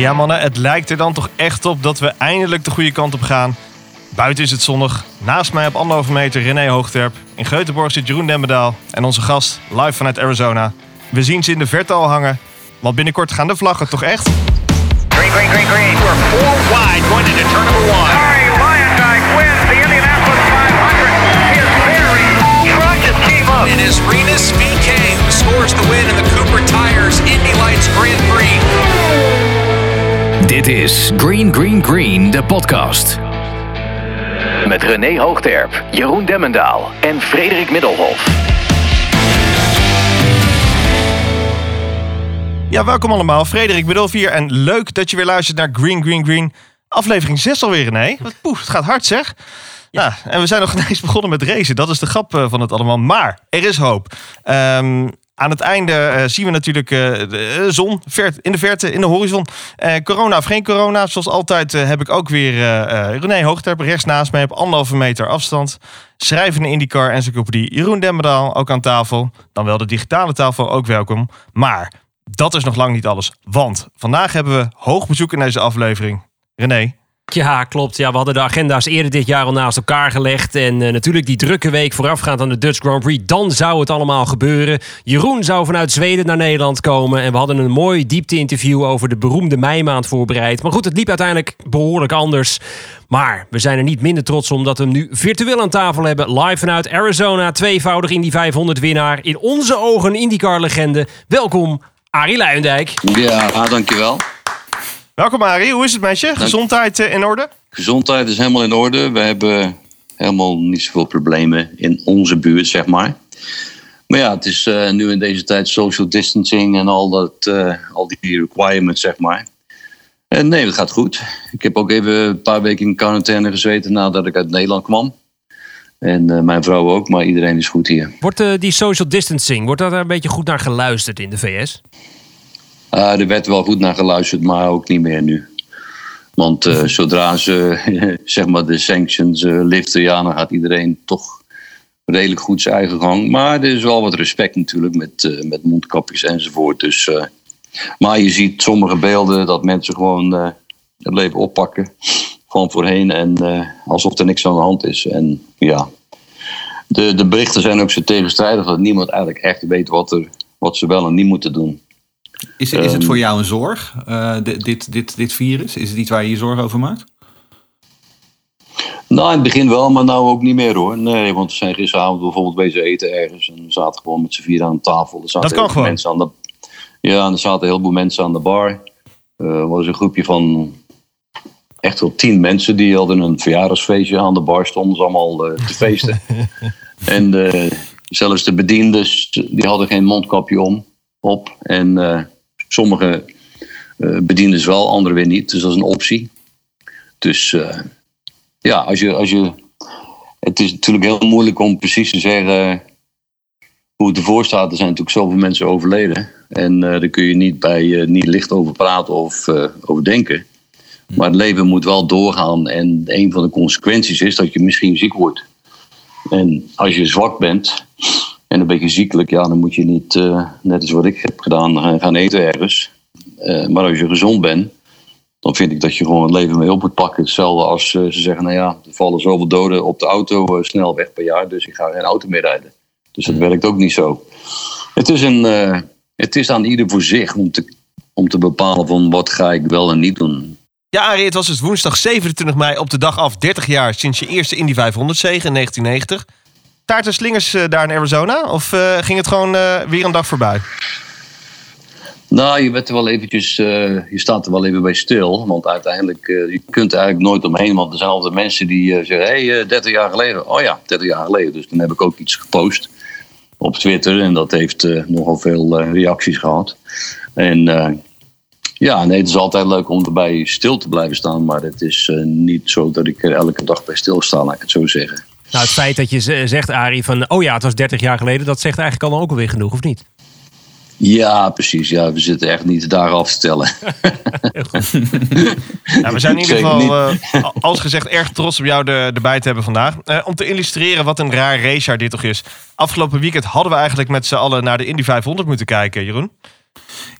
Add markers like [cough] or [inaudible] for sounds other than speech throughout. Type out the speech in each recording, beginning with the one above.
Ja mannen, het lijkt er dan toch echt op dat we eindelijk de goede kant op gaan. Buiten is het zonnig. Naast mij op anderhalve meter René Hoogterp. In Geutenborg zit Jeroen Demmedaal. En onze gast, live vanuit Arizona. We zien ze in de verte al hangen. Want binnenkort gaan de vlaggen toch echt? Green, green, green, green. We're four wide going into turn number one. Harry Lyondike wins the Indianapolis 500. His very truck just came up. It is Renus VK who scores the win in the Cooper Tires Indy Lights Grand Prix. Dit is Green Green Green, de podcast. Met René Hoogterp, Jeroen Demmendaal en Frederik Middelhof. Ja, welkom allemaal. Frederik Middelhoff hier. En leuk dat je weer luistert naar Green Green Green. Aflevering 6 alweer, René. Wat poef, het gaat hard zeg. Ja. en we zijn nog [laughs] ineens begonnen met racen. Dat is de grap eh, van het allemaal. Maar er is hoop. Ehm, aan het einde eh, zien we natuurlijk eh, de zon ver, in de verte, in de horizon. Eh, corona of geen corona, zoals altijd eh, heb ik ook weer eh, eh, René Hoogterp rechts naast mij op anderhalve meter afstand. Schrijvende IndyCar encyclopedie Jeroen Demmedaal ook aan tafel. Dan wel de digitale tafel ook welkom. Maar dat is nog lang niet alles. Want vandaag hebben we hoog bezoek in deze aflevering. René, Ja, klopt. Ja, we hadden de agenda's eerder dit jaar al naast elkaar gelegd. En eh, natuurlijk die drukke week voorafgaand aan de Dutch Grand Prix. Dan zou het allemaal gebeuren. Jeroen zou vanuit Zweden naar Nederland komen. En we hadden een mooi diepte-interview over de beroemde meimaand voorbereid. Maar goed, het liep uiteindelijk behoorlijk anders. Maar we zijn er niet minder trots om dat we hem nu virtueel aan tafel hebben. Live vanuit Arizona. Tweevoudig Indy 500 winnaar. In onze ogen IndyCar-legende. Welkom, Arie Luijendijk. Ja, ah, dankjewel. Welkom Arie. Hoe is het met je? Gezondheid eh, in orde? Gezondheid is helemaal in orde. We hebben helemaal niet zoveel problemen in onze buurt, zeg maar. Maar ja, het is eh, nu in deze tijd social distancing en al, dat, eh, al die requirements, zeg maar. En nee, het gaat goed. Ik heb ook even een paar weken in quarantaine gezeten nadat ik uit Nederland kwam. En eh, mijn vrouw ook, maar iedereen is goed hier. Wordt eh, die social distancing, wordt daar een beetje goed naar geluisterd in de VS? Ah, er werd wel goed naar geluisterd, maar ook niet meer nu. Want eh, zodra ze [laughs] zeg maar de sanctions eh, liften, ja, dan gaat iedereen toch redelijk goed zijn eigen gang. Maar er is wel wat respect natuurlijk met, eh, met mondkapjes enzovoort. Dus, maar je ziet sommige beelden dat mensen gewoon het leven oppakken. Gewoon voorheen en alsof er niks aan de hand is. En ja, de, de berichten zijn ook zo tegenstrijdig dat niemand eigenlijk echt weet wat, er, wat ze wel en niet moeten doen. Is, is het Ehm, voor jou een zorg, eh, dit, dit, dit, dit virus? Is het iets waar je je zorgen over maakt? Nou, in het begin wel, maar nou ook niet meer hoor. Nee, want we zijn gisteravond bijvoorbeeld bezig eten ergens. En we zaten gewoon met z'n vier aan tafel. Er zaten Dat kan gewoon. Mensen aan de, ja, en er zaten heel veel mensen aan de bar. Eh, Er was een groepje van echt wel tien mensen. Die hadden een verjaardagsfeestje aan de bar. Stonden ze allemaal eh, te feesten. [laughs] en zelfs de bediendes, die hadden geen mondkapje om, op. En eh, sommige eh bediendes wel, anderen weer niet. Dus dat is een optie. Dus... eh, ja, als je, als je. Het is natuurlijk heel moeilijk om precies te zeggen hoe het ervoor staat. Er zijn natuurlijk zoveel mensen overleden. En daar kun je niet, bij, niet licht over praten of over denken. Maar het leven moet wel doorgaan. En een van de consequenties is dat je misschien ziek wordt. En als je zwak bent en een beetje ziekelijk, ja, dan moet je niet, eh, net als wat ik heb gedaan, gaan- gaan eten ergens. Eh, maar als je gezond bent, dan vind ik dat je gewoon het leven mee op moet pakken. Hetzelfde als eh, ze zeggen, nou ja, er vallen zoveel doden op de auto eh, snel weg per jaar, dus ik ga geen auto meer rijden. Dus dat werkt ook niet zo. Het is, een, eh, het is aan ieder voor zich om te, om te bepalen van wat ga ik wel en niet doen. Ja, Arie, het was dus woensdag 27 mei op de dag af 30 jaar sinds je eerste Indy 500 zege in 1990. Taart en slingers eh, daar in Arizona? Of eh, ging het gewoon eh, weer een dag voorbij? Nou, je, bent er wel eventjes, je staat er wel even bij stil. Want uiteindelijk, eh, je kunt er eigenlijk nooit omheen. Want er zijn altijd mensen die zeggen, hé, hey, eh, 30 jaar geleden. Oh ja, 30 jaar geleden. Dus dan heb ik ook iets gepost op Twitter. En dat heeft nogal veel reacties gehad. En ja, nee, het is altijd leuk om erbij stil te blijven staan. Maar het is niet zo dat ik er elke dag bij stilsta, laat ik het zo zeggen. Nou, het feit dat je zegt, Arie, van oh ja, het was 30 jaar geleden, dat zegt eigenlijk al ook alweer genoeg, of niet? Ja, precies. Ja, we zitten echt niet daar af te tellen. [laughs] Ja, we zijn in ieder geval, eh, als gezegd, erg trots om jou er, erbij te hebben vandaag. Eh, om te illustreren wat een raar racejaar dit toch is. Afgelopen weekend hadden we eigenlijk met z'n allen naar de Indy 500 moeten kijken, Jeroen.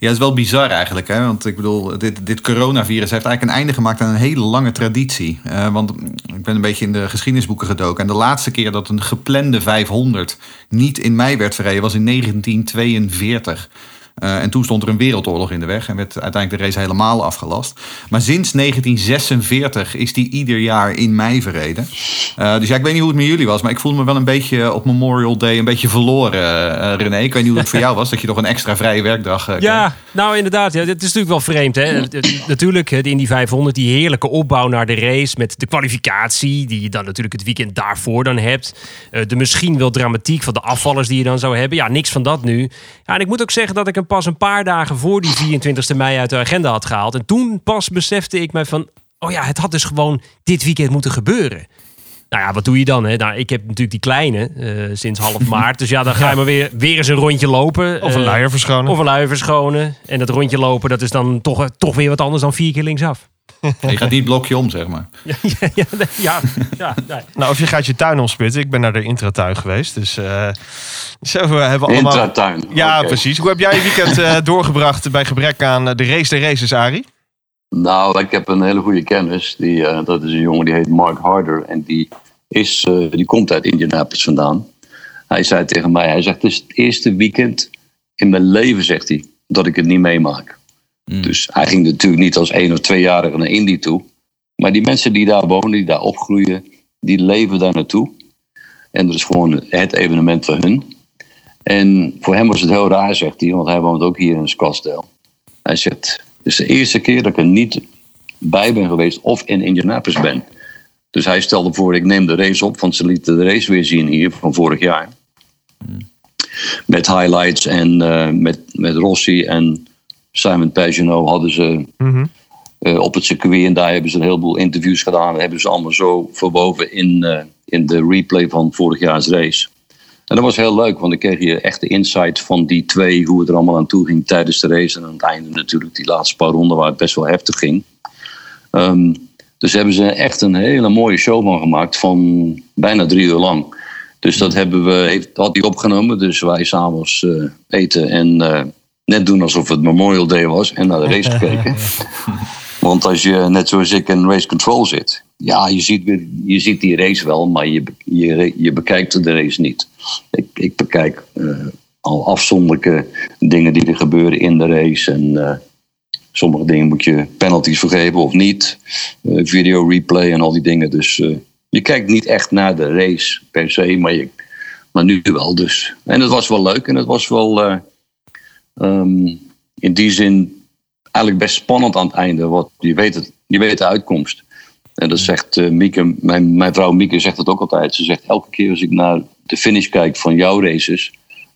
Ja, het is wel bizar eigenlijk. Hè? Want ik bedoel, dit, dit coronavirus heeft eigenlijk een einde gemaakt aan een hele lange traditie. Eh, want ik ben een beetje in de geschiedenisboeken gedoken. En de laatste keer dat een geplande 500 niet in mei werd verreden was in 1942. Uh, en toen stond er een wereldoorlog in de weg en werd uiteindelijk de race helemaal afgelast. Maar sinds 1946 is die ieder jaar in mei verreden. Uh, dus ja, ik weet niet hoe het met jullie was, maar ik voelde me wel een beetje op Memorial Day een beetje verloren, uh, René. Ik weet niet hoe het voor jou was, dat je nog een extra vrije werkdag kreeg. Ja, nou inderdaad. Ja, het is natuurlijk wel vreemd. Hè? natuurlijk, in die 500, die heerlijke opbouw naar de race met de kwalificatie, die je dan natuurlijk het weekend daarvoor dan hebt. de misschien wel dramatiek van de afvallers die je dan zou hebben. Ja, niks van dat nu. Ja, en ik moet ook zeggen dat ik een pas een paar dagen voor die 24 mei uit de agenda had gehaald. En toen pas besefte ik mij van, oh ja, het had dus gewoon dit weekend moeten gebeuren. Nou ja, wat doe je dan? Hè? Nou, ik heb natuurlijk die kleine uh, sinds half [laughs] maart. Dus ja, dan ga je maar weer, weer eens een rondje lopen. Of een luier verschonen. Of een luier verschonen. En dat rondje lopen, dat is dan toch, toch weer wat anders dan vier keer linksaf. [laughs] Je gaat niet blokje om, zeg maar. Ja, ja, ja, ja nee. [laughs] Nou, of je gaat je tuin omspitten. Ik ben naar de intratuin geweest. Dus uh, zo we hebben we allemaal... Intratuin. Ja, precies. Hoe heb jij je weekend uh, [laughs] doorgebracht bij gebrek aan de race de races, Arie? Nou, ik heb een hele goede kennis. Die, uh, dat is een jongen die heet Mark Harder. En die, is, uh, die komt uit Indianapolis vandaan. Hij zei tegen mij, hij zegt, het is het eerste weekend in mijn leven, zegt hij, dat ik het niet meemaak. Mm. Dus hij ging natuurlijk niet als één of tweejarige naar Indy toe. Maar die mensen die daar wonen, die daar opgroeien, die leven daar naartoe. En dat is gewoon het evenement voor hun. En voor hem was het heel raar, zegt hij, want hij woont ook hier in Scottsdale. Hij zegt, het is de eerste keer dat ik er niet bij ben geweest of in Indianapolis ben. Dus hij stelde voor, ik neem de race op, want ze lieten de race weer zien hier van vorig jaar. Mm. Met highlights en uh, met, met Rossi en Simon Pagenaud hadden ze mm-hmm. uh, op het circuit. En daar hebben ze een heleboel interviews gedaan. Dat hebben ze allemaal zo verwoven in, uh, in de replay van vorig jaar's race. En dat was heel leuk, want dan kreeg je echt de insight van die twee, hoe het er allemaal aan toe ging tijdens de race. En aan het einde natuurlijk die laatste paar ronden waar het best wel heftig ging. Um, dus hebben ze echt een hele mooie show van gemaakt van bijna drie uur lang. Dus dat hebben we, heeft, had hij opgenomen. Dus wij s'avonds uh, eten en net doen alsof het Memorial Day was en naar de race [laughs] gekeken. Want als je net zoals ik in race control zit, ja, je ziet, je ziet die race wel, maar je, je, je bekijkt de race niet. Ik, ik bekijk uh, al afzonderlijke dingen die er gebeuren in de race. En uh, sommige dingen moet je penalties vergeven of niet. Uh, video replay en al die dingen. Dus je kijkt niet echt naar de race per se, maar, je, maar nu wel dus. En het was wel leuk en het was wel um, in die zin eigenlijk best spannend aan het einde. Want je weet, het, je weet de uitkomst. En dat zegt uh, Mieke, mijn, mijn vrouw Mieke zegt dat ook altijd. Ze zegt elke keer als ik naar de finish kijk van jouw races,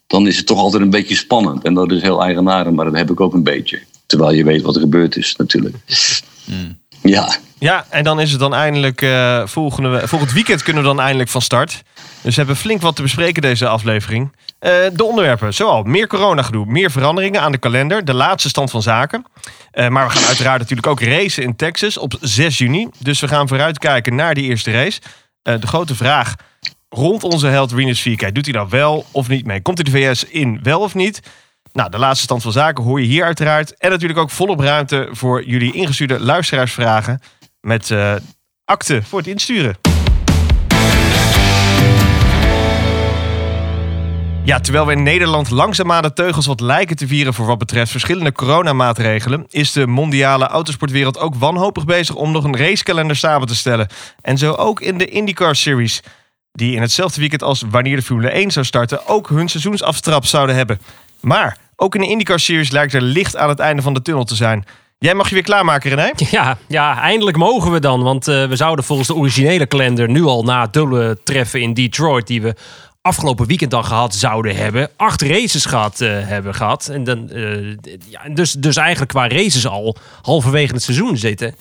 dan is het toch altijd een beetje spannend. En dat is heel eigenaardig, maar dat heb ik ook een beetje. Terwijl je weet wat er gebeurd is natuurlijk. [laughs] Mm. Ja. Ja, en dan is het dan eindelijk uh, volgende, volgend weekend kunnen we dan eindelijk van start. Dus we hebben flink wat te bespreken deze aflevering. Uh, de onderwerpen, zoal meer coronagedoe, meer veranderingen aan de kalender, de laatste stand van zaken. Uh, maar we gaan uiteraard natuurlijk ook racen in Texas op 6 juni. Dus we gaan vooruitkijken naar die eerste race. De grote vraag rond onze held Rinus VK, doet hij nou wel of niet mee? Komt hij de VS in wel of niet? Nou, de laatste stand van zaken hoor je hier uiteraard. En natuurlijk ook volop ruimte voor jullie ingestuurde luisteraarsvragen met uh, akte voor het insturen. Ja, terwijl we in Nederland langzaamaan de teugels wat lijken te vieren voor wat betreft verschillende coronamaatregelen, is de mondiale autosportwereld ook wanhopig bezig om nog een racekalender samen te stellen. En zo ook in de IndyCar Series, die in hetzelfde weekend als wanneer de Formule 1 zou starten, ook hun seizoensaftrap zouden hebben. Maar ook in de IndyCar Series lijkt er licht aan het einde van de tunnel te zijn. Jij mag je weer klaarmaken, René? [laughs] Ja, ja eindelijk mogen we dan. Want uh, we zouden volgens de originele kalender nu al na het dubbele treffen in Detroit... die we afgelopen weekend dan gehad zouden hebben... acht races gehad uh, hebben gehad. En dan, uh, ja, dus, dus eigenlijk qua races al halverwege het seizoen zitten.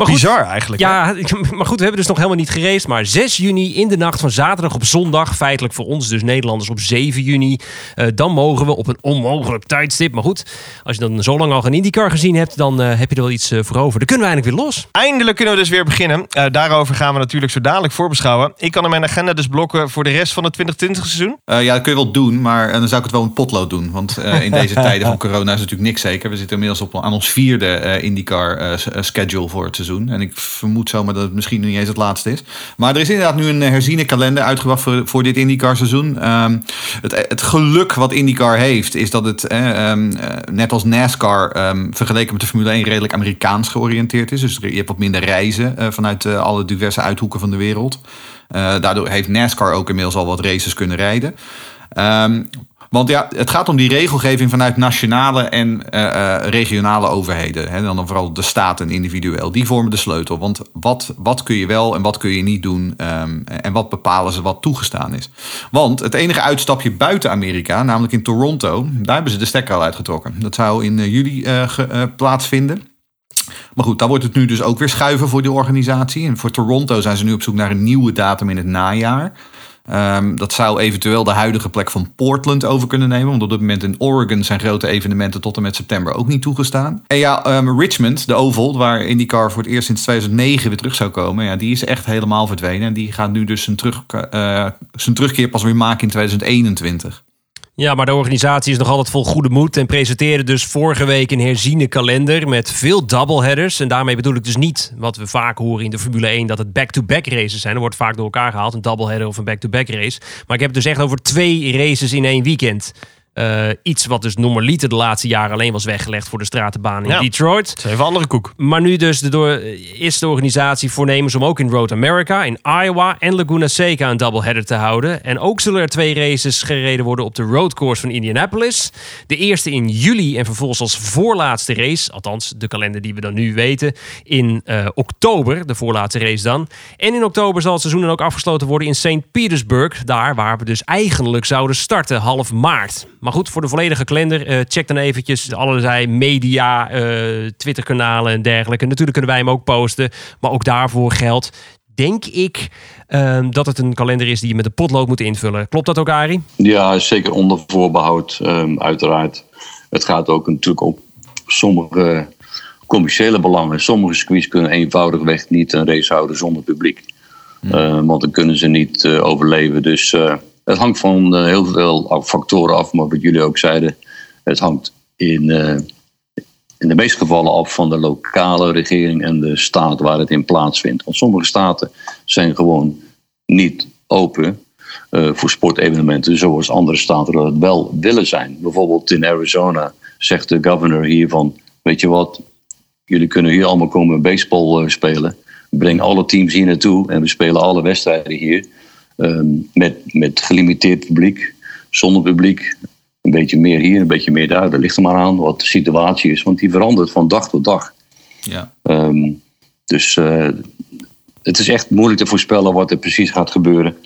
Is bizar eigenlijk. hè? [laughs] Ja, maar goed, we hebben dus nog helemaal niet gereisd. Maar 6 juni in de nacht van zaterdag op zondag. Feitelijk voor ons, dus Nederlanders, op 7 juni. eh, dan mogen we op een onmogelijk tijdstip. Maar goed, als je dan zo lang al geen IndyCar gezien hebt, dan eh, heb je er wel iets eh, voor over. Dan kunnen we eigenlijk weer los. Eindelijk kunnen we dus weer beginnen. Eh, daarover gaan we natuurlijk zo dadelijk voorbeschouwen. Ik kan in mijn agenda dus blokken voor de rest van het 2020 seizoen. Eh, ja, dat kun je wel doen, maar dan zou ik het wel een potlood doen. Want eh, in [laughs] deze tijden van corona is natuurlijk niks zeker. We zitten inmiddels op, aan ons vierde eh, IndyCar schedule voor het seizoen. En ik vermoed zomaar dat het misschien niet eens het laatste is. Maar er is inderdaad nu een eh, herziene kalender uitgebracht voor, dit IndyCar seizoen. Ehm, het, het geluk wat IndyCar heeft, is dat het eh, ehm, eh, net als NASCAR ehm, vergeleken met de Formule 1 redelijk Amerikaans georiënteerd is. Dus je hebt wat minder reizen vanuit alle diverse uithoeken van de wereld. Daardoor heeft NASCAR ook inmiddels al wat races kunnen rijden. Want ja, het gaat om die regelgeving vanuit nationale en eh, eh, regionale overheden. Hè, dan vooral de staten individueel. Die vormen de sleutel. Want wat, wat kun je wel en wat kun je niet doen? ehm, en wat bepalen ze wat toegestaan is? Want het enige uitstapje buiten Amerika, namelijk in Toronto, daar hebben ze de stekker al uitgetrokken. Dat zou in eh, juli plaatsvinden. Maar goed, daar wordt het nu dus ook weer schuiven voor die organisatie. En voor Toronto zijn ze nu op zoek naar een nieuwe datum in het najaar. Ehm, dat zou eventueel de huidige plek van Portland over kunnen nemen. Want op dit moment in Oregon zijn grote evenementen tot en met september ook niet toegestaan. En ja, ehm, Richmond, de Oval, waar IndyCar voor het eerst sinds 2009 weer terug zou komen. Ja, die is echt helemaal verdwenen. En die gaat nu dus zijn, terug, eh, zijn terugkeer pas weer maken in 2021. Ja, maar de organisatie is nog altijd vol goede moed en presenteerde dus vorige week een herziene kalender met veel doubleheaders. En daarmee bedoel ik dus niet wat we vaak horen in de Formule 1, dat het back-to-back races zijn. Er wordt vaak door elkaar gehaald, een doubleheader of een back-to-back race. Maar ik heb het dus echt over twee races in één weekend. Eh, iets wat dus normaliter de laatste jaren alleen was weggelegd voor de stratenbaan in Ja. Detroit. Dat is even een andere koek. Maar nu dus de door, is de organisatie voornemens om ook in Road America, in Iowa en Laguna Seca een doubleheader te houden. En ook zullen er twee races gereden worden op de roadcourse van Indianapolis. De eerste in juli en vervolgens als voorlaatste race, althans de kalender die we dan nu weten, in eh, oktober, de voorlaatste race dan. En in oktober zal het seizoen dan ook afgesloten worden in St. Petersburg, daar waar we dus eigenlijk zouden starten, half maart. Maar goed, voor de volledige kalender, eh, check dan eventjes allerlei media, eh Twitterkanalen en dergelijke. Natuurlijk kunnen wij hem ook posten, maar ook daarvoor geldt, denk ik, ehm, dat het een kalender is die je met een potlood moet invullen. Klopt dat ook, Arie? Ja, zeker onder voorbehoud, ehm, uiteraard. Het gaat ook natuurlijk op sommige commerciële belangen. Sommige circuits kunnen eenvoudigweg niet een race houden zonder publiek. Eh, want dan kunnen ze niet eh, overleven. Dus eh, het hangt van eh, heel veel factoren af. Maar wat jullie ook zeiden, het hangt in, eh, in de meeste gevallen af van de lokale regering en de staat waar het in plaatsvindt. Want sommige staten zijn gewoon niet open eh, voor sportevenementen, zoals andere staten dat wel willen zijn. Bijvoorbeeld in Arizona zegt de governor hier van, weet je wat, jullie kunnen hier allemaal komen baseball spelen. Breng alle teams hier naartoe en we spelen alle wedstrijden hier. Ehm, met, met gelimiteerd publiek, zonder publiek. Een beetje meer hier, een beetje meer daar. Dat ligt er maar aan wat de situatie is, want die verandert van dag tot dag. Ja. Ehm, dus eh, het is echt moeilijk te voorspellen wat er precies gaat gebeuren.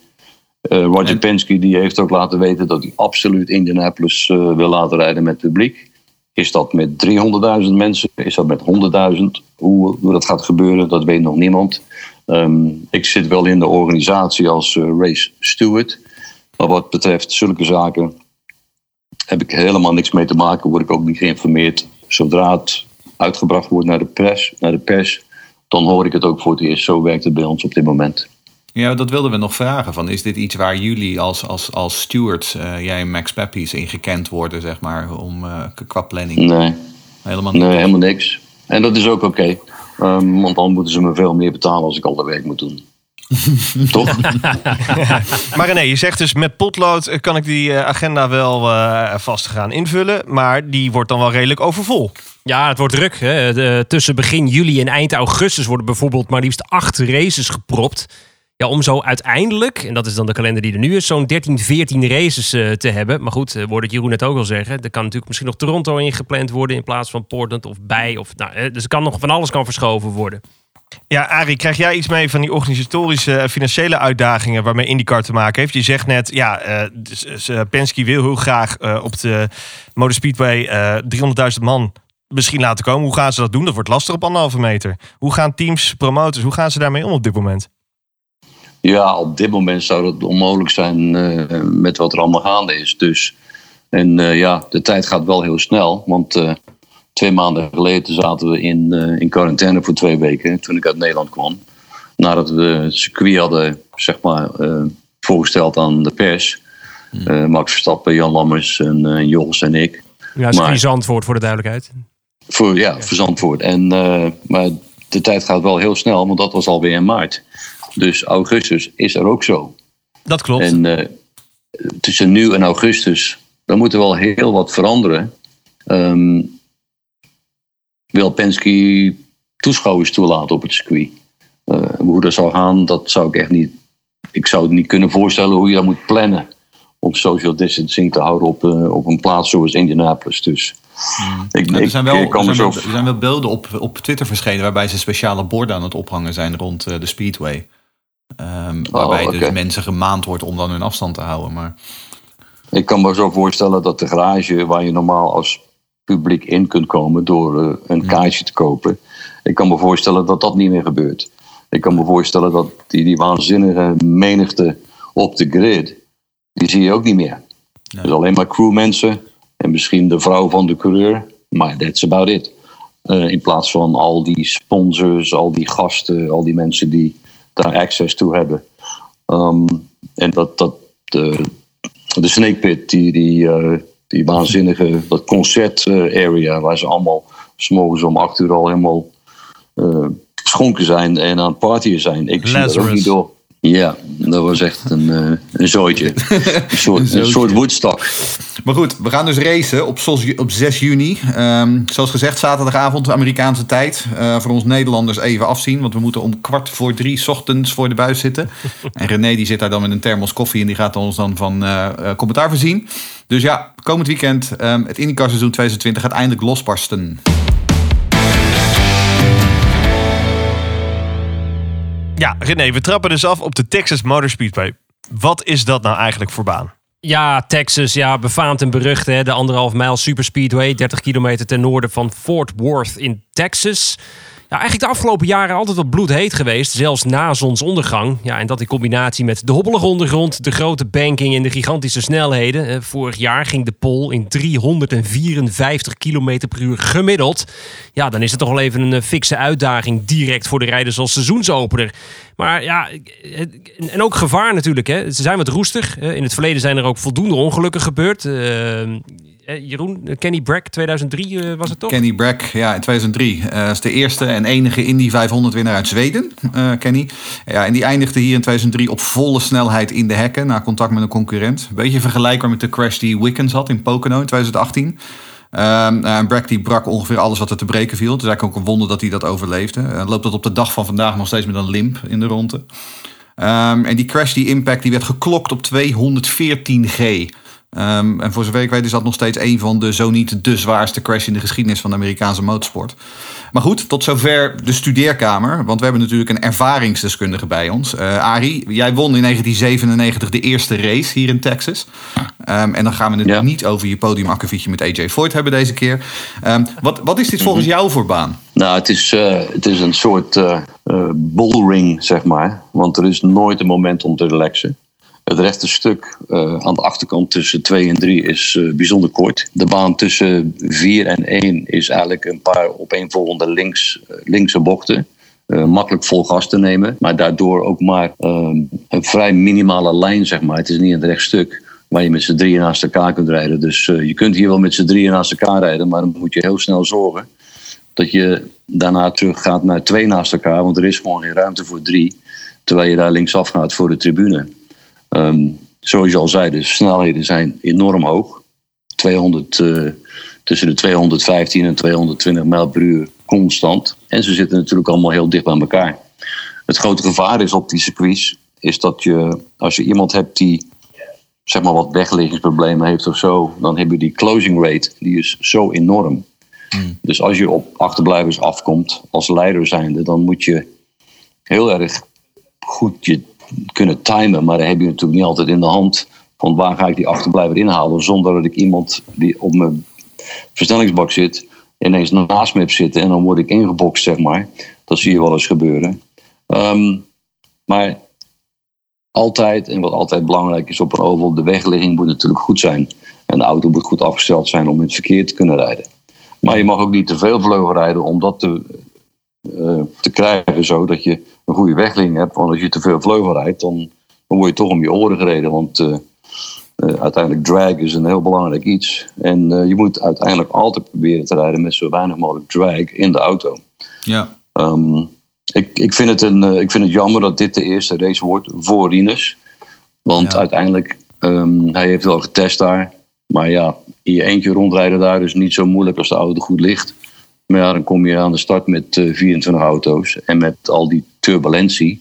Eh, Roger En- Penske die heeft ook laten weten dat hij absoluut Indianapolis eh, wil laten rijden met publiek. Is dat met 300.000 mensen? Is dat met 100.000? Hoe, hoe dat gaat gebeuren, dat weet nog niemand. Ehm, ik zit wel in de organisatie als eh, race steward. Maar wat betreft zulke zaken heb ik helemaal niks mee te maken. Word ik ook niet geïnformeerd. Zodra het uitgebracht wordt naar de pers, naar de pers dan hoor ik het ook voor het eerst. Zo werkt het bij ons op dit moment. Ja, dat wilden we nog vragen. Van, is dit iets waar jullie als, als, als stewards, eh, jij en Max Peppies, in gekend worden, zeg maar, om, eh, qua planning? Nee, Helemaal niet. nee helemaal niks. En dat is ook oké. Ehm, want dan moeten ze me veel meer betalen als ik al de werk moet doen. [laughs] Toch? [laughs] Maar René, je zegt dus met potlood eh, kan ik die eh, agenda wel eh, vast gaan invullen. Maar die wordt dan wel redelijk overvol. Ja, het wordt druk. Hè. De- tussen begin juli en eind augustus worden bijvoorbeeld maar liefst acht races gepropt. Ja, om zo uiteindelijk, en dat is dan de kalender die er nu is, zo'n 13, 14 races eh, te hebben. Maar goed, uh, wordt het Jeroen net ook al zeggen. Er kan natuurlijk misschien nog Toronto ingepland worden in plaats van Portland of bij. Of, nou, eh, dus er kan nog van alles kan verschoven worden. Ja, Arie, krijg jij iets mee van die organisatorische financiële uitdagingen waarmee IndyCar te maken heeft? Je zegt net, ja, eh, eh, Penske wil heel graag eh, op de Motor Speedway eh 300.000 man misschien laten komen. Hoe gaan ze dat doen? Dat wordt lastig op anderhalve meter. Hoe gaan teams, promoters, hoe gaan ze daarmee om op dit moment? Ja, op dit moment zou het onmogelijk zijn eh, met wat er allemaal gaande is. Dus, en eh, ja, de tijd gaat wel heel snel. Want eh, twee maanden geleden zaten we in, in quarantaine voor twee weken. Toen ik uit Nederland kwam. Nadat we het circuit hadden zeg maar, voorgesteld aan de pers. Eh, Max Verstappen, Jan Lammers en Jos en ik. Ja, is antwoord voor de duidelijkheid. Voor, ja, voor Zandvoort. En, eh, maar de tijd gaat wel heel snel, want dat was alweer in maart. Dus augustus is er ook zo. Dat klopt. En eh, tussen nu en augustus, dan moet er wel heel wat veranderen. Ehm, wil Penske toeschouwers toelaten op het circuit? Eh, hoe dat zou gaan, dat zou ik echt niet. Ik zou het niet kunnen voorstellen hoe je dat moet plannen. Om social distancing te houden op, eh, op een plaats zoals Indianapolis. Dus ik, Nou, er ik, zijn wel, er zijn wel, er zijn wel beelden op, op Twitter verschenen waarbij ze speciale borden aan het ophangen zijn rond eh, de Speedway. Ehm, waarbij oké. dus mensen gemaand wordt om dan hun afstand te houden. Maar Ik kan me zo voorstellen dat de garage waar je normaal als publiek in kunt komen door eh, een kaartje te kopen. Ik kan me voorstellen dat dat niet meer gebeurt. Ik kan me voorstellen dat die, die waanzinnige menigte op de grid, die zie je ook niet meer. Dus alleen maar crewmensen en misschien de vrouw van de coureur, maar that's about it. Eh, in plaats van al die sponsors, al die gasten, al die mensen die daar access toe hebben. Ehm, en dat, dat de, de Snake Pit, die, die, eh, die waanzinnige, dat concert eh, area, waar ze allemaal s'morgens om acht uur al helemaal eh, schonken zijn en aan het partyen zijn. Ik zie dat ook niet door. Ja, dat was echt een, eh een zooitje. [laughs] een, soort, een soort Woodstock. Maar goed, we gaan dus racen op, op 6 juni. Ehm, zoals gezegd, zaterdagavond Amerikaanse tijd. Eh, voor ons Nederlanders even afzien, want we moeten om kwart voor drie 's ochtends voor de buis zitten. [laughs] En René die zit daar dan met een thermos koffie en die gaat ons dan van eh, commentaar voorzien. Dus ja, komend weekend, ehm, het IndyCar seizoen 2020 gaat eindelijk losbarsten. Ja, René, we trappen dus af op de Texas Motor Speedway. Wat is dat nou eigenlijk voor baan? Ja, Texas, ja, befaamd en berucht. Hè? De anderhalf mijl superspeedway, 30 kilometer ten noorden van Fort Worth in Texas. Ja, eigenlijk de afgelopen jaren altijd wat bloedheet geweest, zelfs na zonsondergang. Ja, en dat in combinatie met de hobbelige ondergrond, de grote banking en de gigantische snelheden. Eh, Vorig jaar ging de pol in 354 kilometer per uur gemiddeld. Ja, dan is het toch wel even een eh, fikse uitdaging direct voor de rijders als seizoensopener. Maar ja, en ook gevaar natuurlijk. Hè. Ze zijn wat roestig. Eh, In het verleden zijn er ook voldoende ongelukken gebeurd. Eh, Jeroen, Kenny Brack 2003 eh, was het toch? Kenny Brack, ja, in 2003. eh is de eerste en enige Indy 500 winnaar uit Zweden, eh, Kenny. Ja, en die eindigde hier in 2003 op volle snelheid in de hekken... na contact met een concurrent. Beetje vergelijkbaar met de crash die Wickens had in Pocono in 2018. Ehm, en Brack die brak ongeveer alles wat er te breken viel. Het is eigenlijk ook een wonder dat hij dat overleefde. Eh, loopt dat op de dag van vandaag nog steeds met een limp in de ronde. Ehm, en die crash, die impact, die werd geklokt op 214G. Ehm, en voor zover ik weet is dat nog steeds een van de, zo niet de zwaarste crash in de geschiedenis van de Amerikaanse motorsport. Maar goed, tot zover de studeerkamer. Want we hebben natuurlijk een ervaringsdeskundige bij ons. Eh Arie, jij won in 1997 de eerste race hier in Texas. Ehm, en dan gaan we het Ja. niet over je podiumakkefietje met AJ Foyt hebben deze keer. Ehm, wat, wat is dit volgens jou voor baan? Nou, het is, eh, het is een soort eh, bullring, zeg maar. Want er is nooit een moment om te relaxen. Het rechte stuk eh, aan de achterkant tussen 2 en 3 is eh, bijzonder kort. De baan tussen 4 en 1 is eigenlijk een paar opeenvolgende links, eh, linkse bochten. Makkelijk vol gas te nemen, maar daardoor ook maar een vrij minimale lijn, zeg maar. Het is niet een recht stuk waar je met z'n drieën naast elkaar kunt rijden. Dus je kunt hier wel met z'n drieën naast elkaar rijden, maar dan moet je heel snel zorgen dat je daarna terug gaat naar twee naast elkaar, want er is gewoon geen ruimte voor drie, terwijl je daar linksaf gaat voor de tribune. Ehm, zoals je al zei, de snelheden zijn enorm hoog. 200, eh, tussen de 215 en 220 mijl per uur constant. En ze zitten natuurlijk allemaal heel dicht bij elkaar. Het grote gevaar is op die circuits, is dat je, als je iemand hebt die zeg maar wat wegliggingsproblemen heeft of zo, dan heb je die closing rate, die is zo enorm. Dus als je op achterblijvers afkomt als leider zijnde, dan moet je heel erg goed je kunnen timen. Maar dan heb je natuurlijk niet altijd in de hand van waar ga ik die achterblijver inhalen zonder dat ik iemand die op mijn versnellingsbak zit ineens naast me hebt zitten en dan word ik ingebokst, zeg maar. Dat zie je wel eens gebeuren. Ehm, maar altijd, en wat altijd belangrijk is op een oval, de wegligging moet natuurlijk goed zijn. En de auto moet goed afgesteld zijn om in het verkeer te kunnen rijden. Maar je mag ook niet te veel vleugel rijden om dat te, eh, te krijgen, zodat je een goede wegligging hebt. Want als je te veel vleugel rijdt, dan, dan word je toch om je oren gereden. Want eh, eh, uiteindelijk drag is een heel belangrijk iets. En eh, je moet uiteindelijk altijd proberen te rijden met zo weinig mogelijk drag in de auto. Ja. Ehm, ik, ik, vind het een, ik vind het jammer dat dit de eerste race wordt voor Rinus. Want Ja. uiteindelijk, um, hij heeft wel getest daar. Maar ja, in je eentje rondrijden daar is niet zo moeilijk als de auto goed ligt. Maar ja, dan kom je aan de start met eh, 24 auto's. En met al die turbulentie.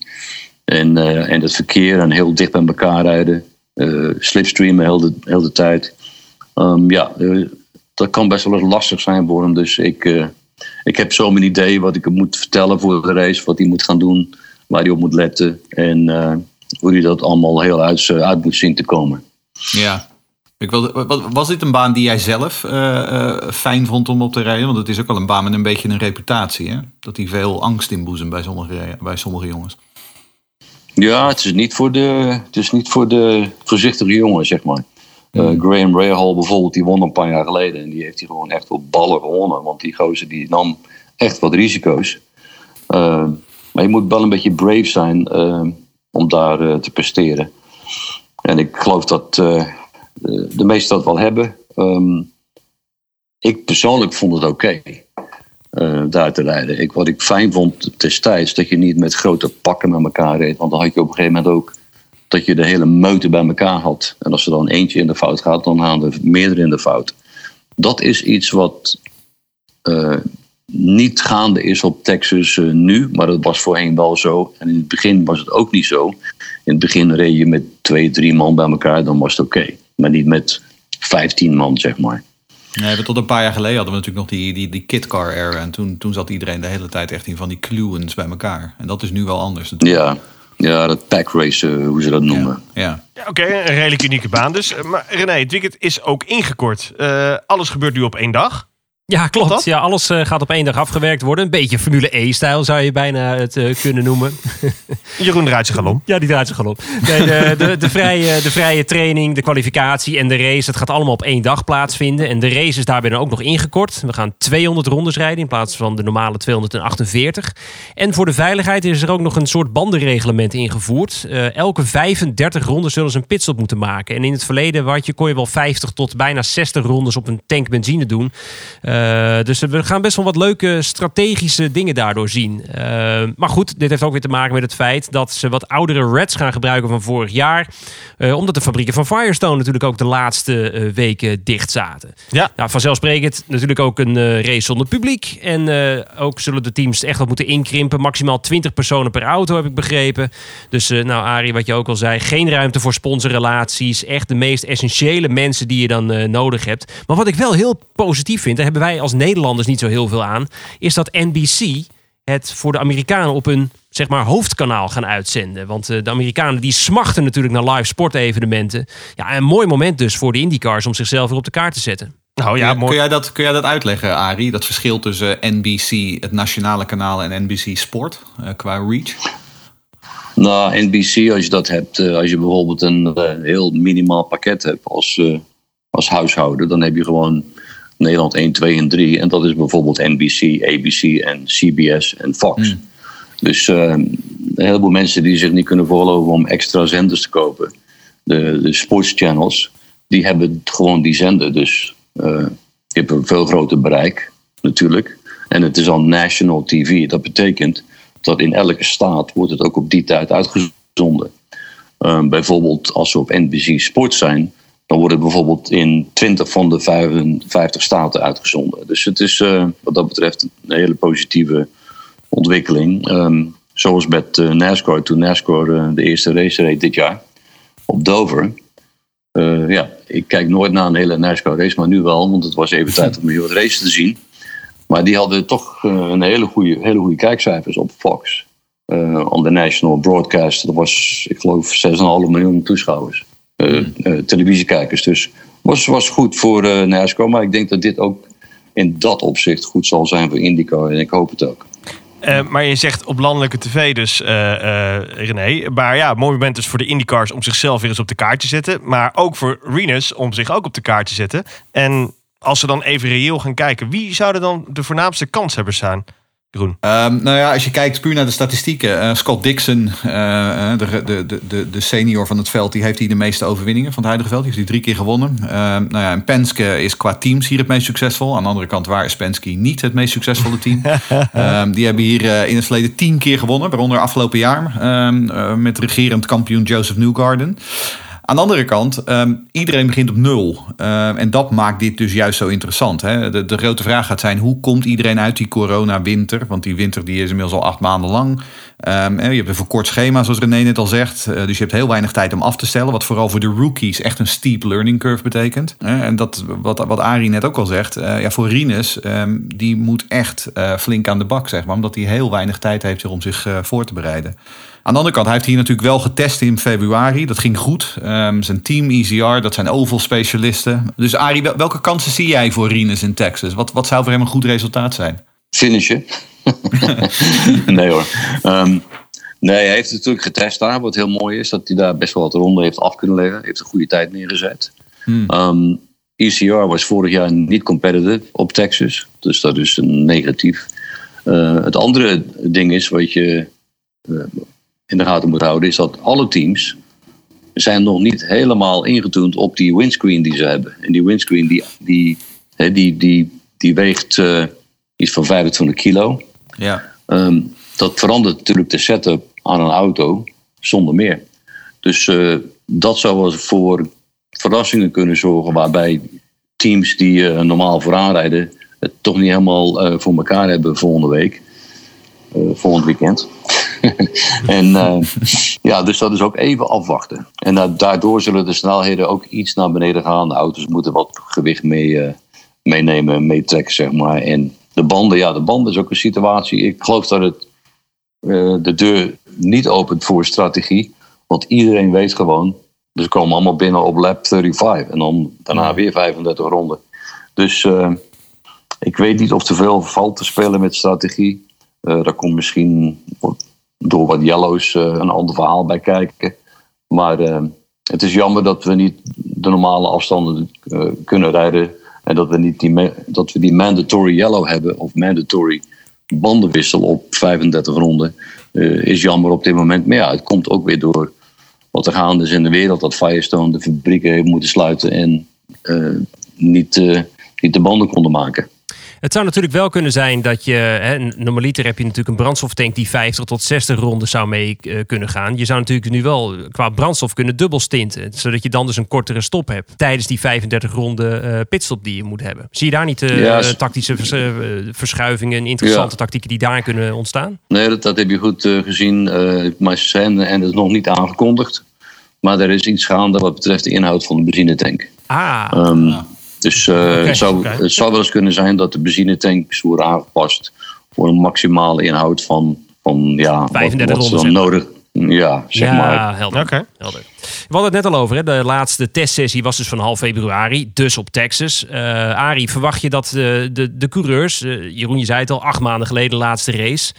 En, eh, en het verkeer en heel dicht bij elkaar rijden. eh slipstreamen heel de, heel de tijd. Ehm, ja, eh, dat kan best wel eens lastig zijn voor hem. Dus ik, ik heb zo mijn idee wat ik hem moet vertellen voor de race. Wat hij moet gaan doen. Waar hij op moet letten. En hoe hij dat allemaal heel uit, uit moet zien te komen. Ja. Ik wilde, was dit een baan die jij zelf eh, eh, fijn vond om op te rijden? Want het is ook wel een baan met een beetje een reputatie. Hè? Dat die veel angst inboezemt bij sommige, bij sommige jongens. Ja, het is niet voor de, het is niet voor de voorzichtige jongen, zeg maar. Eh, Graham Rahal bijvoorbeeld, die won een paar jaar geleden. En die heeft hij gewoon echt op ballen gewonnen. Want die gozer die nam echt wat risico's. Maar je moet wel een beetje brave zijn om daar te presteren. En ik geloof dat de, de meesten dat wel hebben. Ehm, ik persoonlijk vond het oké eh, daar te rijden. Ik, wat ik fijn vond destijds, dat je niet met grote pakken met elkaar reed. Want dan had je op een gegeven moment ook dat je de hele meute bij elkaar had. En als er dan eentje in de fout gaat, dan gaan er meerdere in de fout. Dat is iets wat eh, niet gaande is op Texas eh, nu, maar dat was voorheen wel zo. En in het begin was het ook niet zo. In het begin reed je met twee, drie man bij elkaar, dan was het oké. Maar niet met vijftien man, zeg maar. Nee, maar tot een paar jaar geleden hadden we natuurlijk nog die, die, die kitcar era. En toen, toen zat iedereen de hele tijd echt in van die kluwens bij elkaar. En dat is nu wel anders natuurlijk. Ja, ja dat pack race, eh, hoe ze dat noemen. Ja. Ja, Oké, een redelijk unieke baan dus. Maar René, het weekend is ook ingekort. Eh, alles gebeurt nu op één dag. Ja, klopt. Ja, alles eh, gaat op één dag afgewerkt worden. Een beetje Formule E-stijl zou je bijna het eh, kunnen noemen. [laughs] Jeroen draait zich. Ja, die draait zich. Nee, de, de, de, vrije, de vrije training, de kwalificatie en de race. Het gaat allemaal op één dag plaatsvinden. En de race is daarbij dan ook nog ingekort. We gaan 200 rondes rijden in plaats van de normale 248. En voor de veiligheid is er ook nog een soort bandenreglement ingevoerd. Eh, elke 35 rondes zullen ze een pitstop moeten maken. En in het verleden wat je, kon je wel 50 tot bijna 60 rondes op een tank benzine doen. Eh, dus we gaan best wel wat leuke strategische dingen daardoor zien. Eh, maar goed, dit heeft ook weer te maken met het feit dat ze wat oudere Reds gaan gebruiken van vorig jaar. Eh, omdat de fabrieken van Firestone natuurlijk ook de laatste weken dicht zaten. Ja. Nou, vanzelfsprekend natuurlijk ook een race zonder publiek. En ook zullen de teams echt wat moeten inkrimpen. Maximaal 20 personen per auto, heb ik begrepen. Dus nou, Arie, wat je ook al zei, geen ruimte voor sponsorrelaties. Echt de meest essentiële mensen die je dan nodig hebt. Maar wat ik wel heel positief vind, daar hebben wij als Nederlanders niet zo heel veel aan, is dat NBC het voor de Amerikanen op hun zeg maar, hoofdkanaal gaan uitzenden. Want eh, de Amerikanen die smachten natuurlijk naar live sportevenementen. Ja, een mooi moment dus voor de IndyCars om zichzelf weer op de kaart te zetten. Nou ja, kun, mooi. jij dat, kun jij dat uitleggen, Arie? Dat verschil tussen NBC, het nationale kanaal, en NBC Sport eh, qua reach? Nou, NBC, als je dat hebt, eh, als je bijvoorbeeld een eh, heel minimaal pakket hebt als, eh, als huishouden, dan heb je gewoon Nederland 1, 2 en 3. En dat is bijvoorbeeld NBC, ABC en CBS en Fox. Dus eh, een heleboel mensen die zich niet kunnen veroorloven om extra zenders te kopen, de, de sportschannels, die hebben gewoon die zender. Dus eh, je hebt een veel groter bereik, natuurlijk. En het is al national TV. Dat betekent dat in elke staat wordt het ook op die tijd uitgezonden. Ehm, bijvoorbeeld als we op NBC Sport zijn, dan wordt het bijvoorbeeld in 20 van de 55 staten uitgezonden. Dus het is eh, wat dat betreft een hele positieve ontwikkeling. Ehm, zoals met eh, NASCAR, toen NASCAR eh, de eerste race reed dit jaar op Dover. Ja, ik kijk nooit naar een hele NASCAR race, maar nu wel, want het was even tijd om heel wat race te zien. Maar die hadden toch een hele goede, hele goede kijkcijfers op Fox. On the national broadcast. Dat was, ik geloof, 6,5 miljoen toeschouwers. Eh, eh, televisiekijkers. Dus was, was goed voor eh NASCAR. Maar ik denk dat dit ook in dat opzicht goed zal zijn voor IndyCar. En ik hoop het ook. Maar je zegt op landelijke tv dus, René. Maar ja, mooi moment dus voor de IndyCars om zichzelf weer eens op de kaart te zetten. Maar ook voor Renus om zich ook op de kaart te zetten. En als we dan even reëel gaan kijken, wie zouden dan de voornaamste kanshebbers zijn? Ehm, nou ja, als je kijkt puur naar de statistieken. eh, Scott Dixon, eh, eh, de, de, de- de, senior van het veld, die heeft hier de meeste overwinningen van het huidige veld. Die heeft hij drie keer gewonnen. Ehm, nou ja, en Penske is qua teams hier het meest succesvol. Aan de andere kant, waar is Penske niet het meest succesvolle team? [laughs] Ehm, die hebben hier in het verleden tien keer gewonnen, waaronder afgelopen jaar. met regerend kampioen Joseph Newgarden. Aan de andere kant, ehm, iedereen begint op nul. Ehm, en dat maakt dit dus juist zo interessant. Hè? De, grote vraag gaat zijn, hoe komt iedereen uit die corona-winter? Want die winter die is inmiddels al acht maanden lang. Ehm, je hebt een verkort schema, zoals René net al zegt. Eh, dus je hebt heel weinig tijd om af te stellen. Wat vooral voor de rookies echt een steep learning curve betekent. En dat, wat, wat net ook al zegt. eh, ja, voor Rinus, die moet echt eh, flink aan de bak, zeg. Omdat hij heel weinig tijd heeft om zich voor te bereiden. Aan de andere kant, hij heeft hier natuurlijk wel getest in februari. Dat ging goed. Ehm, zijn team ECR, dat zijn oval specialisten. Dus Arie, wel- welke kansen zie jij voor Rinus in Texas? Wat, wat zou voor hem een goed resultaat zijn? Finishen. [laughs] nee hoor. Ehm, nee, hij heeft het natuurlijk getest daar. Wat heel mooi is, dat hij daar best wel wat ronden heeft af kunnen leggen. Heeft een goede tijd neergezet. Ehm, ECR was vorig jaar niet competitive op Texas. Dus dat is een negatief. Eh, het andere ding is wat je eh, in de gaten moet houden, is dat alle teams zijn nog niet helemaal ingetoend op die windscreen die ze hebben. En die windscreen die, die, hè, die, die, die weegt eh, iets van 25 kilo. Ja. Ehm, dat verandert natuurlijk de setup aan een auto zonder meer. Dus eh, dat zou voor verrassingen kunnen zorgen waarbij teams die eh, normaal vooraan rijden het toch niet helemaal voor elkaar hebben volgende week. Volgend weekend. [laughs] en eh, ja, dus dat is ook even afwachten. En da- daardoor zullen de snelheden ook iets naar beneden gaan. De auto's moeten wat gewicht mee, eh, meenemen, meetrekken, zeg maar. En de banden, ja, de banden is ook een situatie. Ik geloof dat het eh, de deur niet opent voor strategie. Want iedereen weet gewoon, ze komen allemaal binnen op lap 35. En dan daarna weer 35 ronden. Dus ik weet niet of er veel valt te spelen met strategie. Eh daar komt misschien door wat yellows eh, een ander verhaal bij kijken. Maar eh, het is jammer dat we niet de normale afstanden eh, kunnen rijden. En dat we niet die, dat we die mandatory yellow hebben of mandatory bandenwissel op 35 ronden. is jammer op dit moment. Maar ja, het komt ook weer door wat er gaande is in de wereld. Dat Firestone de fabrieken heeft moeten sluiten en niet, niet de banden konden maken. Het zou natuurlijk wel kunnen zijn dat je, hè, normaliter heb je natuurlijk een brandstoftank die 50 tot 60 ronden zou mee eh, kunnen gaan. Je zou natuurlijk nu wel qua brandstof kunnen dubbel stinten, zodat je dan dus een kortere stop hebt tijdens die 35 ronden eh, pitstop die je moet hebben. Zie je daar niet eh, Ja, s- tactische vers- eh, verschuivingen, interessante tactieken die daar kunnen ontstaan? Nee, dat, dat heb je goed eh, gezien. eh maar ze zijn, en dat is nog niet aangekondigd. Maar er is iets gaande wat betreft de inhoud van de benzinetank. Ah, Ehm, Dus eh, het, zou, het zou wel eens kunnen zijn dat de benzinetanks worden aangepast voor een maximale inhoud van, van ja, wat- 35 wat, dan zeg nodig. Ja, zeg ja, maar. helder. Oké. helder. We hadden het net al over. Hè? De laatste testsessie was dus van half februari. Dus op Texas. Eh Arie, verwacht je dat de, de, de coureurs... eh, Jeroen, je zei het al, acht maanden geleden laatste race.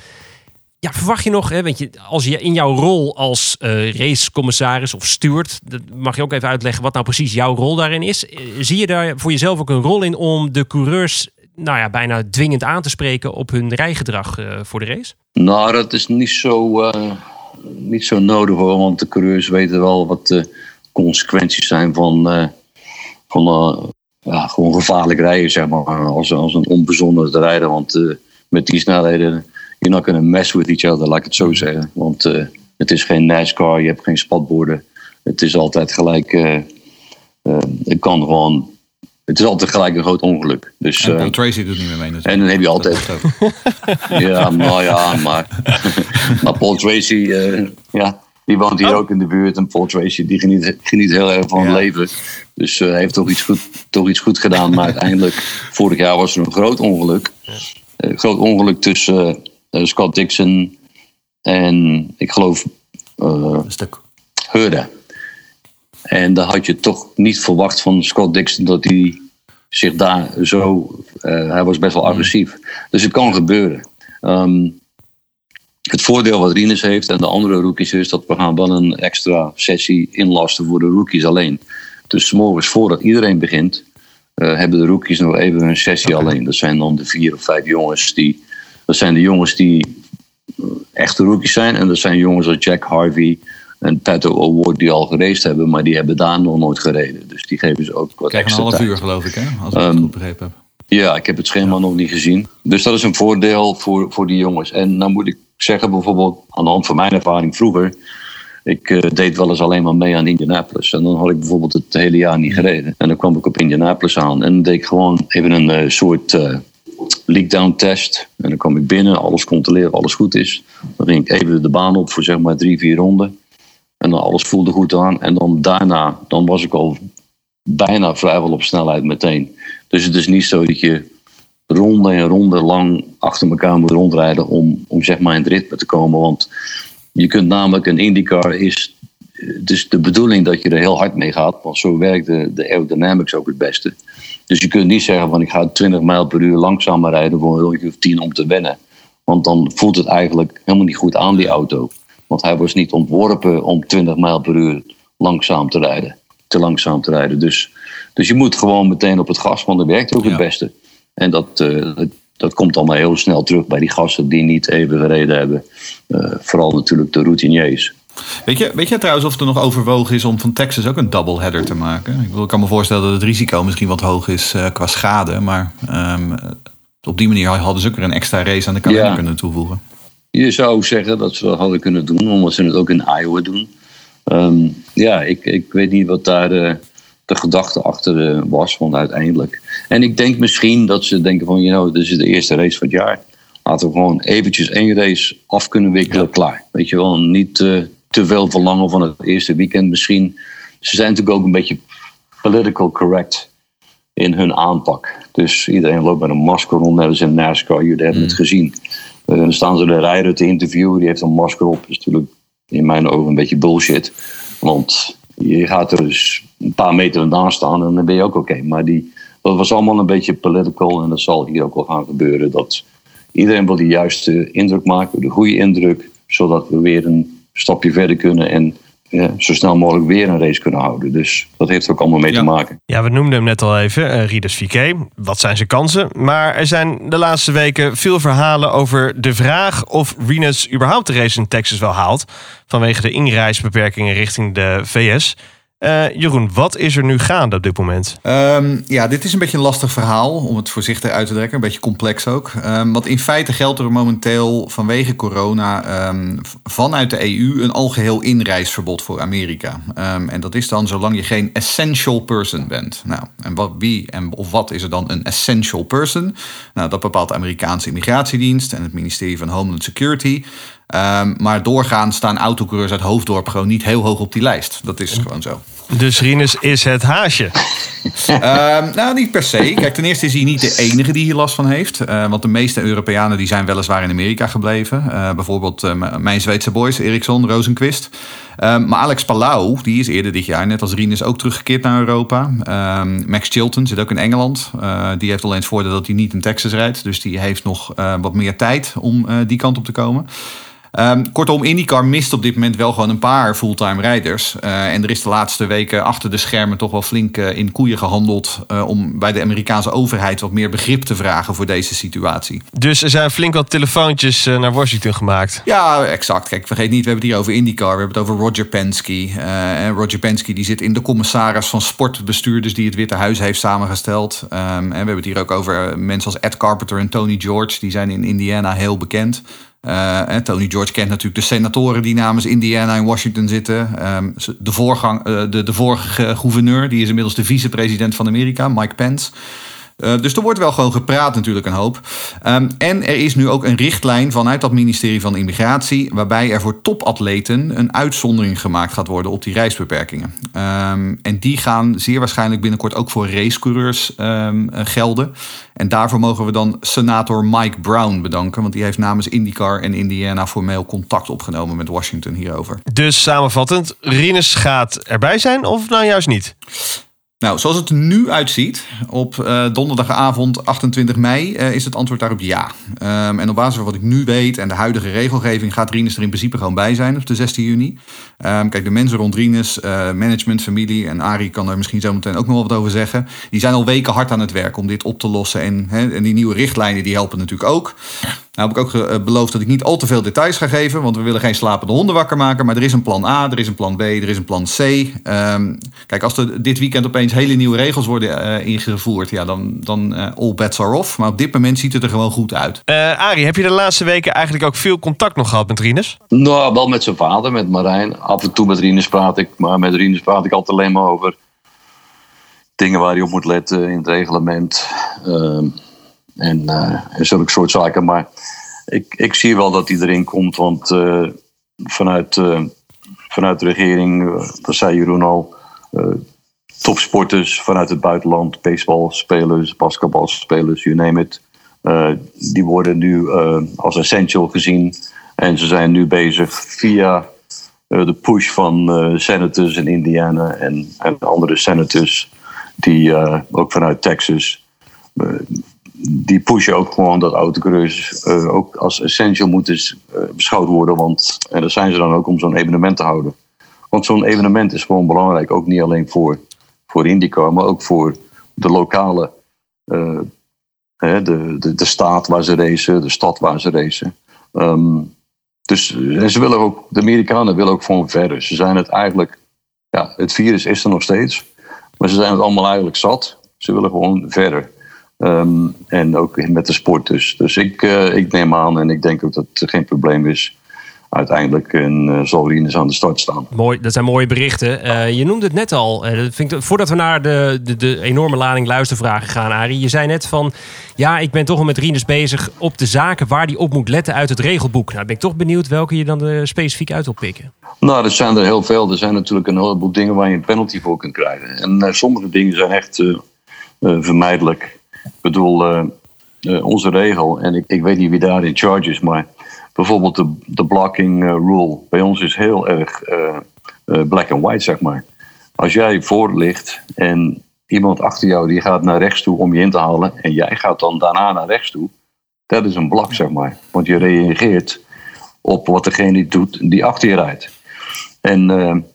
Ja, verwacht je nog, hè, je, als je in jouw rol als eh, racecommissaris of steward... dat mag je ook even uitleggen wat nou precies jouw rol daarin is. Eh, zie je daar voor jezelf ook een rol in om de coureurs... nou ja, bijna dwingend aan te spreken op hun rijgedrag eh, voor de race? Nou, dat is niet zo, niet zo nodig hoor. Want de coureurs weten wel wat de consequenties zijn van, van ja, gewoon gevaarlijk rijden, zeg maar. Als, als een onbezonnen rijden. Want met die snelheden, you're not gonna mess with each other, laat ik het zo zeggen. Want eh, het is geen NASCAR, je hebt geen spatborden. Het is altijd gelijk, eh, eh, het kan gewoon, het is altijd gelijk een groot ongeluk. Dus, En eh, Paul Tracy doet niet meer mee natuurlijk. en dan heb je altijd- [laughs] [laughs] ja, nou ja, maar, [laughs] maar Paul Tracy, eh, ja, die woont hier ook in de buurt. En Paul Tracy, die geniet, geniet heel erg van het Ja. leven. Dus eh, hij heeft toch iets, goed, toch iets goed gedaan. Maar uiteindelijk, vorig jaar was er een groot ongeluk. Een groot ongeluk tussen Scott Dixon en, ik geloof, eh Een stuk. Hurda. En daar had je toch niet verwacht van Scott Dixon dat hij zich daar zo Eh, hij was best wel agressief. Dus het kan gebeuren. Ehm, het voordeel wat Rinus heeft en de andere rookies is dat we gaan wel een extra sessie inlasten voor de rookies alleen. Dus morgens voordat iedereen begint, eh, hebben de rookies nog even een sessie alleen. Dat zijn dan de vier of vijf jongens die. Dat zijn de jongens die eh, echte rookies zijn. En dat zijn jongens als Jack Harvey en Pato Award die al geraced hebben, maar die hebben daar nog nooit gereden. Dus die geven ze ook wat een extra half tijd. uur geloof ik, hè? Als ik het Ehm, goed begrepen heb. Ja, ik heb het schema nog niet gezien. Dus dat is een voordeel voor, voor die jongens. En dan moet ik zeggen, bijvoorbeeld, aan de hand van mijn ervaring vroeger. Ik eh, deed wel eens alleen maar mee aan Indianapolis. En dan had ik bijvoorbeeld het hele jaar niet gereden. En dan kwam ik op Indianapolis aan. En deed ik gewoon even een eh, soort leak-down test. En dan kwam ik binnen, alles controleren, alles goed is. Dan ging ik even de baan op voor zeg maar drie, vier ronden. En dan alles voelde goed aan. En dan daarna, dan was ik al bijna vrijwel op snelheid meteen. Dus het is niet zo dat je ronde en ronde lang achter elkaar moet rondrijden om, om zeg maar in het ritme te komen. Want je kunt namelijk, een IndyCar is, is de bedoeling dat je er heel hard mee gaat. Want zo werkt de, de aerodynamics ook het beste. Dus je kunt niet zeggen van ik ga 20 mijl per uur langzamer rijden voor een rondje of 10 om te wennen. Want dan voelt het eigenlijk helemaal niet goed aan die auto. Want hij was niet ontworpen om 20 mijl per uur langzaam te rijden. Te langzaam te rijden. Dus, dus je moet gewoon meteen op het gas, want dat werkt ook Ja. het beste. En dat, eh, dat, dat komt allemaal heel snel terug bij die gasten die niet even gereden hebben. Eh, vooral natuurlijk de routiniers. Weet je, weet je trouwens of er nog overwogen is om van Texas ook een doubleheader te maken? Ik, bedoel, ik kan me voorstellen dat het risico misschien wat hoog is eh, qua schade. Maar ehm, op die manier hadden ze ook weer een extra race aan de kalender Ja. kunnen toevoegen. Je zou zeggen dat ze dat hadden kunnen doen, omdat ze het ook in Iowa doen. Ehm, ja, ik, ik weet niet wat daar de, de gedachte achter eh, was, want uiteindelijk. En ik denk misschien dat ze denken van, you know, dit is de eerste race van het jaar. Laten we gewoon eventjes één race af kunnen wikkelen, klaar. Weet je wel, niet eh, te veel verlangen van het eerste weekend misschien. Ze zijn natuurlijk ook een beetje political correct in hun aanpak. Dus iedereen loopt met een masker rond, net als in NASCAR. Jullie hebben het gezien. Eh, dan staan ze de rijder te interviewen, die heeft een masker op. Dat is natuurlijk in mijn ogen een beetje bullshit. Want je gaat er dus een paar meter naast staan en dan ben je ook oké. Maar die, dat was allemaal een beetje political en dat zal hier ook wel gaan gebeuren. Dat iedereen wil de juiste indruk maken, de goede indruk, zodat we weer een stapje verder kunnen en ja, zo snel mogelijk weer een race kunnen houden. Dus dat heeft er ook allemaal mee Ja. te maken. Ja, we noemden hem net al even, eh Rieders Viquet. Wat zijn zijn kansen? Maar er zijn de laatste weken veel verhalen over de vraag of Renus überhaupt de race in Texas wel haalt. Vanwege de inreisbeperkingen richting de VS. Eh, Jeroen, wat is er nu gaande op dit moment? Ehm, ja, dit is een beetje een lastig verhaal, om het voorzichtig uit te drukken. Een beetje complex ook. Ehm, want in feite geldt er momenteel vanwege corona ehm, vanuit de EU een algeheel inreisverbod voor Amerika. En dat is dan zolang je geen essential person bent. Nou, en wat, wie en of wat is er dan een essential person? Nou, dat bepaalt de Amerikaanse immigratiedienst en het ministerie van Homeland Security. Ehm, maar doorgaans staan autocoureurs uit Hoofddorp gewoon niet heel hoog op die lijst. Dat is gewoon zo. Dus Rinus is het haasje. [laughs] Ehm, nou, niet per se. Kijk, ten eerste is hij niet de enige die hier last van heeft. Eh, want de meeste Europeanen die zijn weliswaar in Amerika gebleven. Eh, bijvoorbeeld eh, mijn Zweedse boys, Eriksson, Rosenquist. Ehm, maar Alex Palau, die is eerder dit jaar, net als Rinus, ook teruggekeerd naar Europa. Max Chilton zit ook in Engeland. Die heeft alleen het voordeel dat hij niet in Texas rijdt. Dus die heeft nog wat meer tijd om die kant op te komen. Ehm, kortom, IndyCar mist op dit moment wel gewoon een paar fulltime rijders. Eh, en er is de laatste weken achter de schermen toch wel flink eh, in koeien gehandeld... eh, om bij de Amerikaanse overheid wat meer begrip te vragen voor deze situatie. Dus er zijn flink wat telefoontjes naar Washington gemaakt. Ja, exact. Kijk, vergeet niet, we hebben het hier over IndyCar. We hebben het over Roger Penske. En Roger Penske die zit in de commissaris van sportbestuurders... die het Witte Huis heeft samengesteld. Ehm, en we hebben het hier ook over mensen als Ed Carpenter en Tony George. Die zijn in Indiana heel bekend. Eh, en Tony George kent natuurlijk de senatoren die namens Indiana in Washington zitten. Ehm, de, voorgang, eh, de, de vorige gouverneur, die is inmiddels de vicepresident van Amerika, Mike Pence. Eh, dus er wordt wel gewoon gepraat natuurlijk een hoop. Ehm, en er is nu ook een richtlijn vanuit dat ministerie van Immigratie... waarbij er voor topatleten een uitzondering gemaakt gaat worden op die reisbeperkingen. Ehm, en die gaan zeer waarschijnlijk binnenkort ook voor racecoureurs ehm, eh, gelden. En daarvoor mogen we dan senator Mike Brown bedanken... want die heeft namens IndyCar en Indiana formeel contact opgenomen met Washington hierover. Dus samenvattend, Rinus gaat erbij zijn of nou juist niet? Nou, zoals het er nu uitziet, op eh, donderdagavond 28 mei, eh, is het antwoord daarop ja. Ehm, en op basis van wat ik nu weet en de huidige regelgeving gaat Rinus er in principe gewoon bij zijn op de 16 juni. Ehm, kijk, de mensen rond Rinus, eh, management, familie en Arie kan er misschien zo meteen ook nog wel wat over zeggen. Die zijn al weken hard aan het werk om dit op te lossen. En, en die nieuwe richtlijnen die helpen natuurlijk ook. Nou heb ik ook eh, beloofd dat ik niet al te veel details ga geven, want we willen geen slapende honden wakker maken. Maar er is een plan A, er is een plan B, er is een plan C. Ehm, kijk, als er dit weekend opeens hele nieuwe regels worden eh, ingevoerd, ja, dan, dan eh, all bets are off. Maar op dit moment ziet het er gewoon goed uit. Eh Arie, heb je de laatste weken eigenlijk ook veel contact nog gehad met Rinus? Nou, wel met zijn vader, met Marijn. Af en toe met Rinus praat ik, maar met Rinus praat ik altijd alleen maar over dingen waar hij op moet letten in het reglement. Ehm, en, eh, en zulke soort zaken. Maar ik, ik zie wel dat hij erin komt, want eh, vanuit, eh, vanuit de regering, dat zei Jeroen al, topsporters vanuit het buitenland, baseballspelers, basketbalspelers, you name it. die worden nu als essential gezien. En ze zijn nu bezig via de push van senators in Indiana en, en andere senators, die ook vanuit Texas, die pushen ook gewoon dat autocoureurs eh, ook als essential moeten eh, beschouwd worden. Want, en dat zijn ze dan ook om zo'n evenement te houden. Want zo'n evenement is gewoon belangrijk, ook niet alleen voor, voor IndyCar, maar ook voor de lokale, eh, hè, de, de, de staat waar ze racen, de stad waar ze racen. Ehm, dus ze willen ook, de Amerikanen willen ook gewoon verder. Ze zijn het eigenlijk, ja, het virus is er nog steeds, maar ze zijn het allemaal eigenlijk zat. Ze willen gewoon verder. Ehm, en ook met de sport dus. Dus ik, eh, ik neem aan en ik denk ook dat het geen probleem is. Uiteindelijk en, eh, zal Rinus aan de start staan. Mooi, dat zijn mooie berichten. Eh, je noemde het net al. dat vind ik, voordat we naar de, de, de enorme lading luistervragen gaan, Arie. Je zei net van, ja, ik ben toch al met Rinus bezig op de zaken waar hij op moet letten uit het regelboek. Nou, ben ik toch benieuwd welke je dan specifiek uit wil pikken. Nou, er zijn er heel veel. Er zijn natuurlijk een heleboel dingen waar je een penalty voor kunt krijgen. En sommige dingen zijn echt vermijdelijk. Ik bedoel, eh, eh, onze regel, en ik, ik weet niet wie daar in charge is, maar bijvoorbeeld de, de blocking eh, rule. Bij ons is heel erg black and white, zeg maar. Als jij voor ligt en iemand achter jou die gaat naar rechts toe om je in te halen en jij gaat dan daarna naar rechts toe, dat is een blok, zeg maar. Want je reageert op wat degene doet die achter je rijdt. En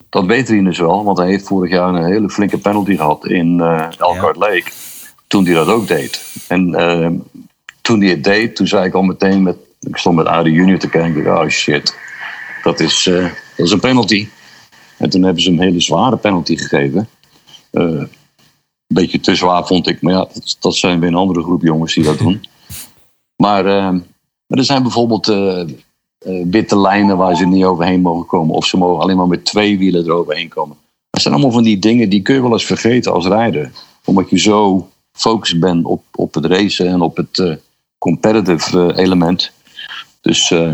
dat weet Rinus wel, want hij heeft vorig jaar een hele flinke penalty gehad in eh Elkhart Lake. Toen hij dat ook deed. En eh, toen hij het deed, toen zei ik al meteen met. Ik stond met Arie Junior te kijken. Oh shit, dat is, eh, dat is een penalty. En toen hebben ze een hele zware penalty gegeven. Eh, een beetje te zwaar vond ik, maar ja, dat, dat zijn weer een andere groep jongens die dat doen. [laughs] Maar, maar er zijn bijvoorbeeld witte lijnen waar ze niet overheen mogen komen. Of ze mogen alleen maar met twee wielen eroverheen komen. Dat zijn allemaal van die dingen die kun je wel eens vergeten als rijder. Omdat je zo gefocust bent op, op het racen en op het eh, competitive eh, element. Dus eh,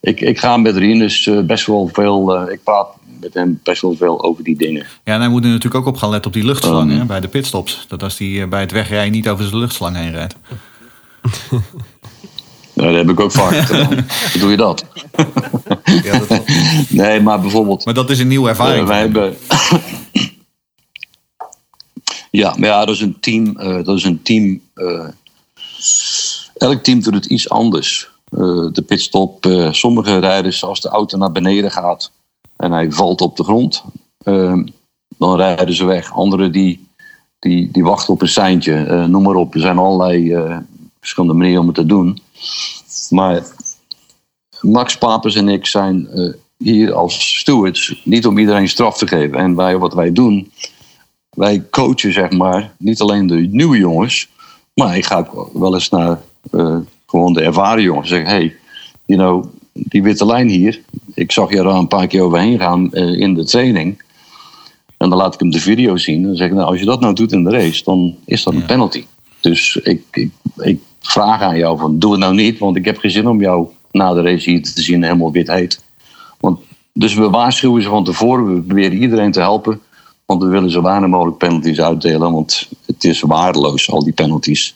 ik, ik ga met Rinus best wel veel... ik praat met hem best wel veel over die dingen. Ja, en hij moet er natuurlijk ook op gaan letten op die luchtslang hè, bij de pitstops. Dat als hij bij het wegrijden niet over zijn luchtslang heen rijdt. [laughs] Nou, dat heb ik ook vaak gedaan. [laughs] Hoe doe je dat? Ja, dat, [laughs] Nee, maar bijvoorbeeld... maar dat is een nieuwe ervaring. Wij hebben. Ja, maar ja, dat is een team. eh, dat is een team. eh, elk team doet het iets anders. Eh, de pitstop. sommige rijders, als de auto naar beneden gaat en hij valt op de grond, dan rijden ze weg. Anderen die, die, die wachten op een seintje. Noem maar op. Er zijn allerlei verschillende manieren om het te doen. Maar Max Papers en ik zijn hier als stewards niet om iedereen straf te geven. En wij, wat wij doen, wij coachen zeg maar niet alleen de nieuwe jongens, maar ik ga ook wel eens naar eh, gewoon de ervaren jongens en zeggen: hey, you know, die witte lijn hier, ik zag je er al een paar keer overheen gaan eh, in de training. En dan laat ik hem de video zien. En dan zeg ik, nou, als je dat nou doet in de race, dan is dat een penalty. Dus ik, ik, ik vraag aan jou van, doe het nou niet. Want ik heb geen zin om jou na de race hier te zien helemaal wit heet. Want, dus we waarschuwen ze van tevoren. We proberen iedereen te helpen. Want we willen zo weinig mogelijk penalties uitdelen. Want het is waardeloos, al die penalties.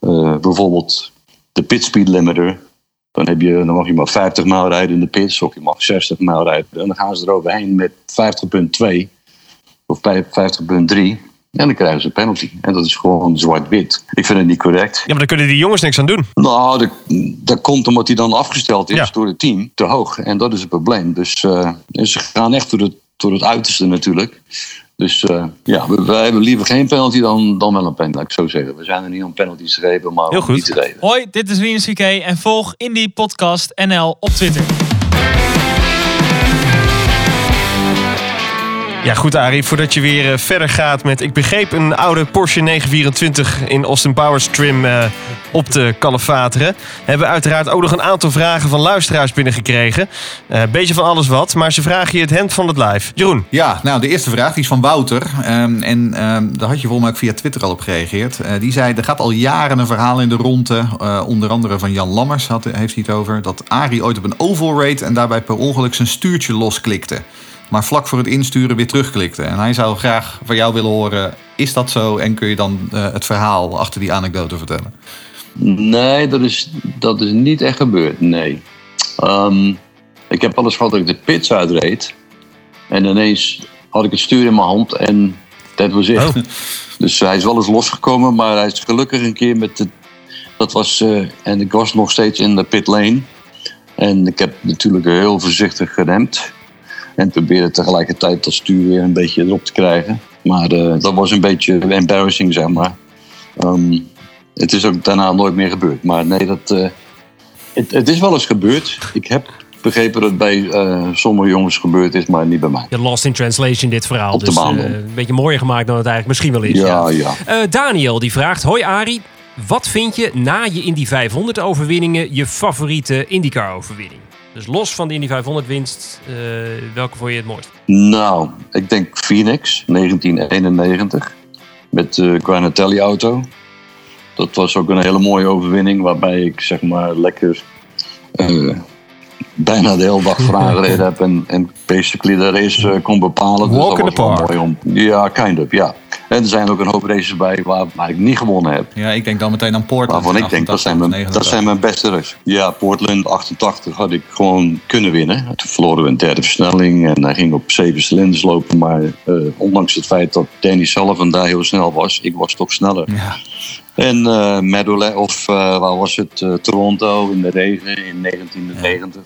Eh, bijvoorbeeld de pit speed limiter. Dan, heb je, dan mag je maar 50 mijl rijden in de pits. Of je mag 60 mijl rijden. En dan gaan ze eroverheen met 50,2 of 50,3. En dan krijgen ze een penalty. En dat is gewoon zwart-wit. Ik vind het niet correct. Ja, maar daar kunnen die jongens niks aan doen. Nou, dat, dat komt omdat hij dan afgesteld is Ja. door het team te hoog. En dat is het probleem. Dus eh, ze gaan echt door het, door het uiterste natuurlijk. Dus eh, ja, we, wij hebben liever geen penalty dan, dan wel een penalty, laat ik zo zeggen. We zijn er niet om penalties te geven, maar Heel om goed. niet te geven. Hoi, dit is VK en volg Indie Podcast NL op Twitter. Ja, goed Arie, voordat je weer eh, verder gaat met... Ik begreep een oude Porsche 924 in Austin Powers trim eh, op te kalefateren. Hebben we uiteraard ook nog een aantal vragen van luisteraars binnengekregen. Eh beetje van alles wat, maar ze vragen je het hemd van het live. Jeroen, Ja, nou, de eerste vraag die is van Wouter. Ehm, en ehm, daar had je volgens mij ook via Twitter al op gereageerd. Die zei, er gaat al jaren een verhaal in de ronde. onder andere van Jan Lammers had, heeft hij het over. Dat Arie ooit op een oval reed en daarbij per ongeluk zijn stuurtje losklikte. Maar vlak voor het insturen weer terugklikte. En hij zou graag van jou willen horen, is dat zo? En kun je dan eh, het verhaal achter die anekdote vertellen? Nee, dat is, dat is niet echt gebeurd, nee. Ehm, ik heb eens gehad dat ik de pits uitreed. En ineens had ik het stuur in mijn hand en dat was het. Oh. [laughs] Dus hij is wel eens losgekomen, maar hij is gelukkig een keer met de... Dat was... eh, en ik was nog steeds in de pit lane. En ik heb natuurlijk heel voorzichtig geremd. En probeerde tegelijkertijd dat stuur weer een beetje erop te krijgen. Maar eh, dat was een beetje embarrassing, zeg maar. Ehm, het is ook daarna nooit meer gebeurd. Maar nee, dat, eh, het, het is wel eens gebeurd. Ik heb begrepen dat het bij eh, sommige jongens gebeurd is, maar niet bij mij. Je lost in translation dit verhaal. Op de dus een beetje mooier gemaakt dan het eigenlijk misschien wel is. Ja, ja. Daniel die vraagt: Hoi Arie, wat vind je na je Indy 500 overwinningen je favoriete IndyCar overwinning? Dus los van de Indy 500 winst, eh, welke vond je het mooist? Nou, ik denk Phoenix, 1991. Met de Granatelli auto. Dat was ook een hele mooie overwinning. Waarbij ik zeg maar lekker eh, bijna de hele dag [laughs] gereden heb. En, en basically de race eh, kon bepalen. Dus Walk dat in the was park. mooi om. Ja, kind of, ja. En er zijn ook een hoop races bij waar, waar ik niet gewonnen heb. Ja, ik denk dan meteen aan Portland. Waarvan ik denk, dat zijn, mijn, 89, dat zijn mijn beste races. Ja, Portland 88 had ik gewoon kunnen winnen. Toen verloren we een derde versnelling en hij ging op zeven cilinders lopen. Maar eh, ondanks het feit dat Danny Sullivan daar heel snel was, ik was toch sneller. Ja. En Meadowlands, of eh, waar was het? Toronto in de regen in 1990.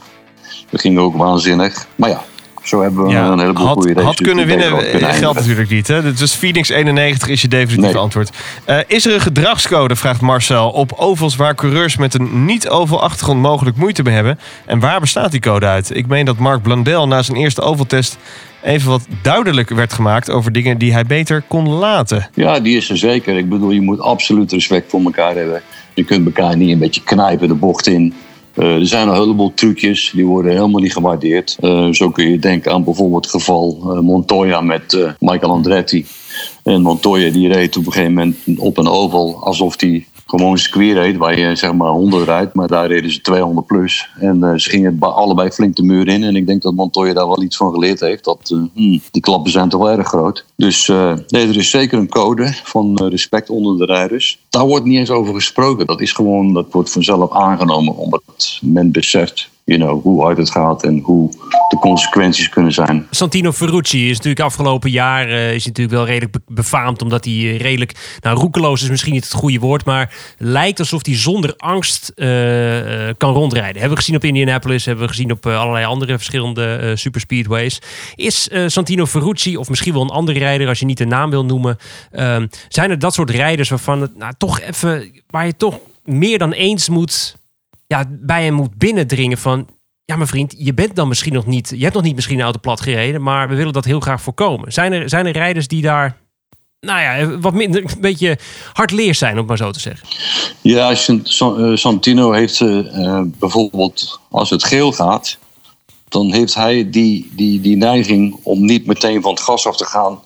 Dat ging ook waanzinnig. Maar ja, zo hebben we een heleboel had, goede races. had kunnen winnen, eh, kunnen geldt natuurlijk niet. Hè? Dus Phoenix 91 is je definitieve Nee. antwoord. Eh, is er een gedragscode, vraagt Marcel, op ovals waar coureurs met een niet-oval achtergrond mogelijk moeite mee hebben? En waar bestaat die code uit? Ik meen dat Mark Blandel na zijn eerste ovaltest even wat duidelijk werd gemaakt over dingen die hij beter kon laten. Ja, die is er zeker. Ik bedoel, je moet absoluut respect voor elkaar hebben. Je kunt elkaar niet een beetje knijpen de bocht in. Eh, er zijn een heleboel trucjes, die worden helemaal niet gewaardeerd. Eh, zo kun je denken aan bijvoorbeeld het geval eh, Montoya met Michael Andretti. En Montoya die reed op een gegeven moment op een oval alsof hij gewoon circuit reed, waar je zeg maar 100 rijdt, maar daar reden ze 200 plus. En eh, ze gingen allebei flink de muur in. En ik denk dat Montoya daar wel iets van geleerd heeft. Dat eh, hmm, die klappen zijn toch wel erg groot. Dus eh, nee, er is zeker een code van respect onder de rijders. Daar wordt niet eens over gesproken. Dat is gewoon, dat wordt vanzelf aangenomen, omdat men beseft, you know, hoe hard het gaat en hoe de consequenties kunnen zijn. Santino Ferrucci is natuurlijk afgelopen jaar eh, is natuurlijk wel redelijk be- befaamd. Omdat hij eh, redelijk, nou roekeloos is misschien niet het goede woord. Maar lijkt alsof hij zonder angst eh, kan rondrijden. Hebben we gezien op Indianapolis. Hebben we gezien op allerlei andere verschillende superspeedways. Is Santino Ferrucci of misschien wel een andere rijder als je niet de naam wil noemen. ehm, zijn er dat soort rijders waarvan het nou, toch even, waar je toch meer dan eens moet, ja, bij hem moet binnendringen van... Ja, mijn vriend, je bent dan misschien nog niet. Je hebt nog niet misschien auto plat gereden, maar we willen dat heel graag voorkomen. Zijn er, zijn er rijders die daar, nou ja, wat minder, een beetje hardleers zijn, om maar zo te zeggen? Ja, eh, Santino heeft eh, bijvoorbeeld, als het geel gaat, dan heeft hij die, die, die neiging om niet meteen van het gas af te gaan,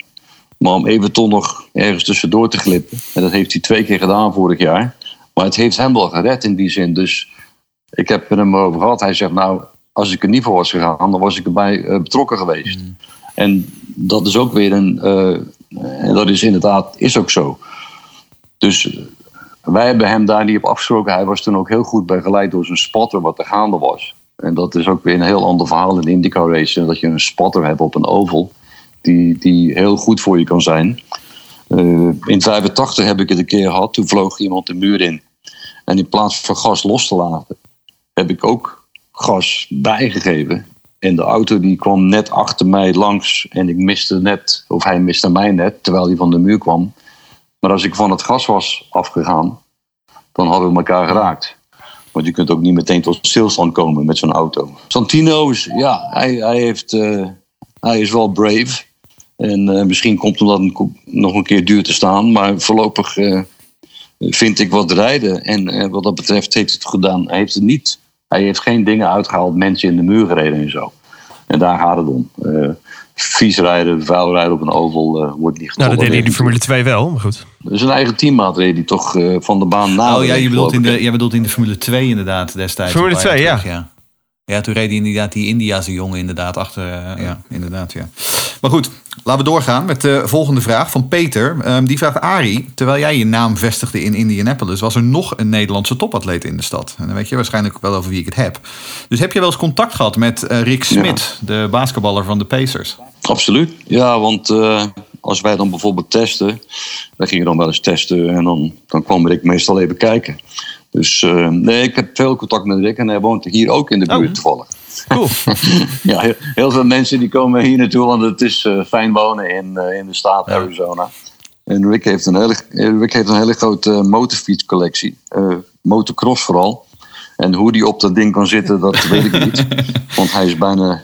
maar om even toch nog ergens tussendoor te glippen. En dat heeft hij twee keer gedaan vorig jaar. Maar het heeft hem wel gered in die zin. Dus ik heb het hem over gehad. Hij zegt, nou, als ik er niet voor was gegaan, dan was ik erbij eh, betrokken geweest. En dat is ook weer een, eh, dat is inderdaad, is ook zo. Dus eh, wij hebben hem daar niet op afgesproken. Hij was toen ook heel goed begeleid door zijn spotter wat er gaande was. En dat is ook weer een heel ander verhaal in de IndyCar race. Dat je een spotter hebt op een oval die, die heel goed voor je kan zijn. In 85 heb ik het een keer gehad. Toen vloog iemand de muur in. En in plaats van gas los te laten, heb ik ook gas bijgegeven. En de auto die kwam net achter mij langs. En ik miste net, of hij miste mij net, terwijl hij van de muur kwam. Maar als ik van het gas was afgegaan, dan hadden we elkaar geraakt. Want je kunt ook niet meteen tot stilstand komen met zo'n auto. Santino ja, hij, hij, heeft, eh, hij is wel brave. En eh, misschien komt hem dat nog een keer duur te staan. Maar voorlopig eh, vind ik wat rijden. En wat dat betreft heeft het gedaan. Hij heeft het niet. Hij heeft geen dingen uitgehaald, mensen in de muur gereden en zo. En daar gaat het om. Eh vies rijden, vuil rijden op een oval eh, wordt niet Nou, dat deed hij in de. Formule 2 wel, maar goed. Dus een eigen teammaat reed die toch eh, van de baan na. Oh ja, je bedoelt, in de, jij bedoelt in de Formule 2 inderdaad destijds. Formule een paar 2, jaar ja. terug, ja. Ja, toen reed hij inderdaad die Indiase jongen inderdaad achter. eh, ja, inderdaad, ja. Maar goed, laten we doorgaan met de volgende vraag van Peter. Ehm, die vraagt Arie, terwijl jij je naam vestigde in Indianapolis... was er nog een Nederlandse topatleet in de stad. En dan weet je waarschijnlijk wel over wie ik het heb. Dus heb je wel eens contact gehad met eh, Rick Smit, de basketballer van de Pacers? Absoluut. Ja, want eh, als wij dan bijvoorbeeld testen, wij gingen dan wel eens testen en dan, dan kwam Rick meestal even kijken. Dus eh, nee, ik heb veel contact met Rick en hij woont hier ook in de buurt Oh. toevallig. Cool. [laughs] Ja, heel, heel veel mensen die komen hier naartoe, want het is eh, fijn wonen in, eh, in de staat Arizona. En Rick heeft een hele, Rick heeft een hele grote motorfietscollectie, motocross vooral. En hoe die op dat ding kan zitten, dat weet ik niet. [laughs] Want hij is bijna.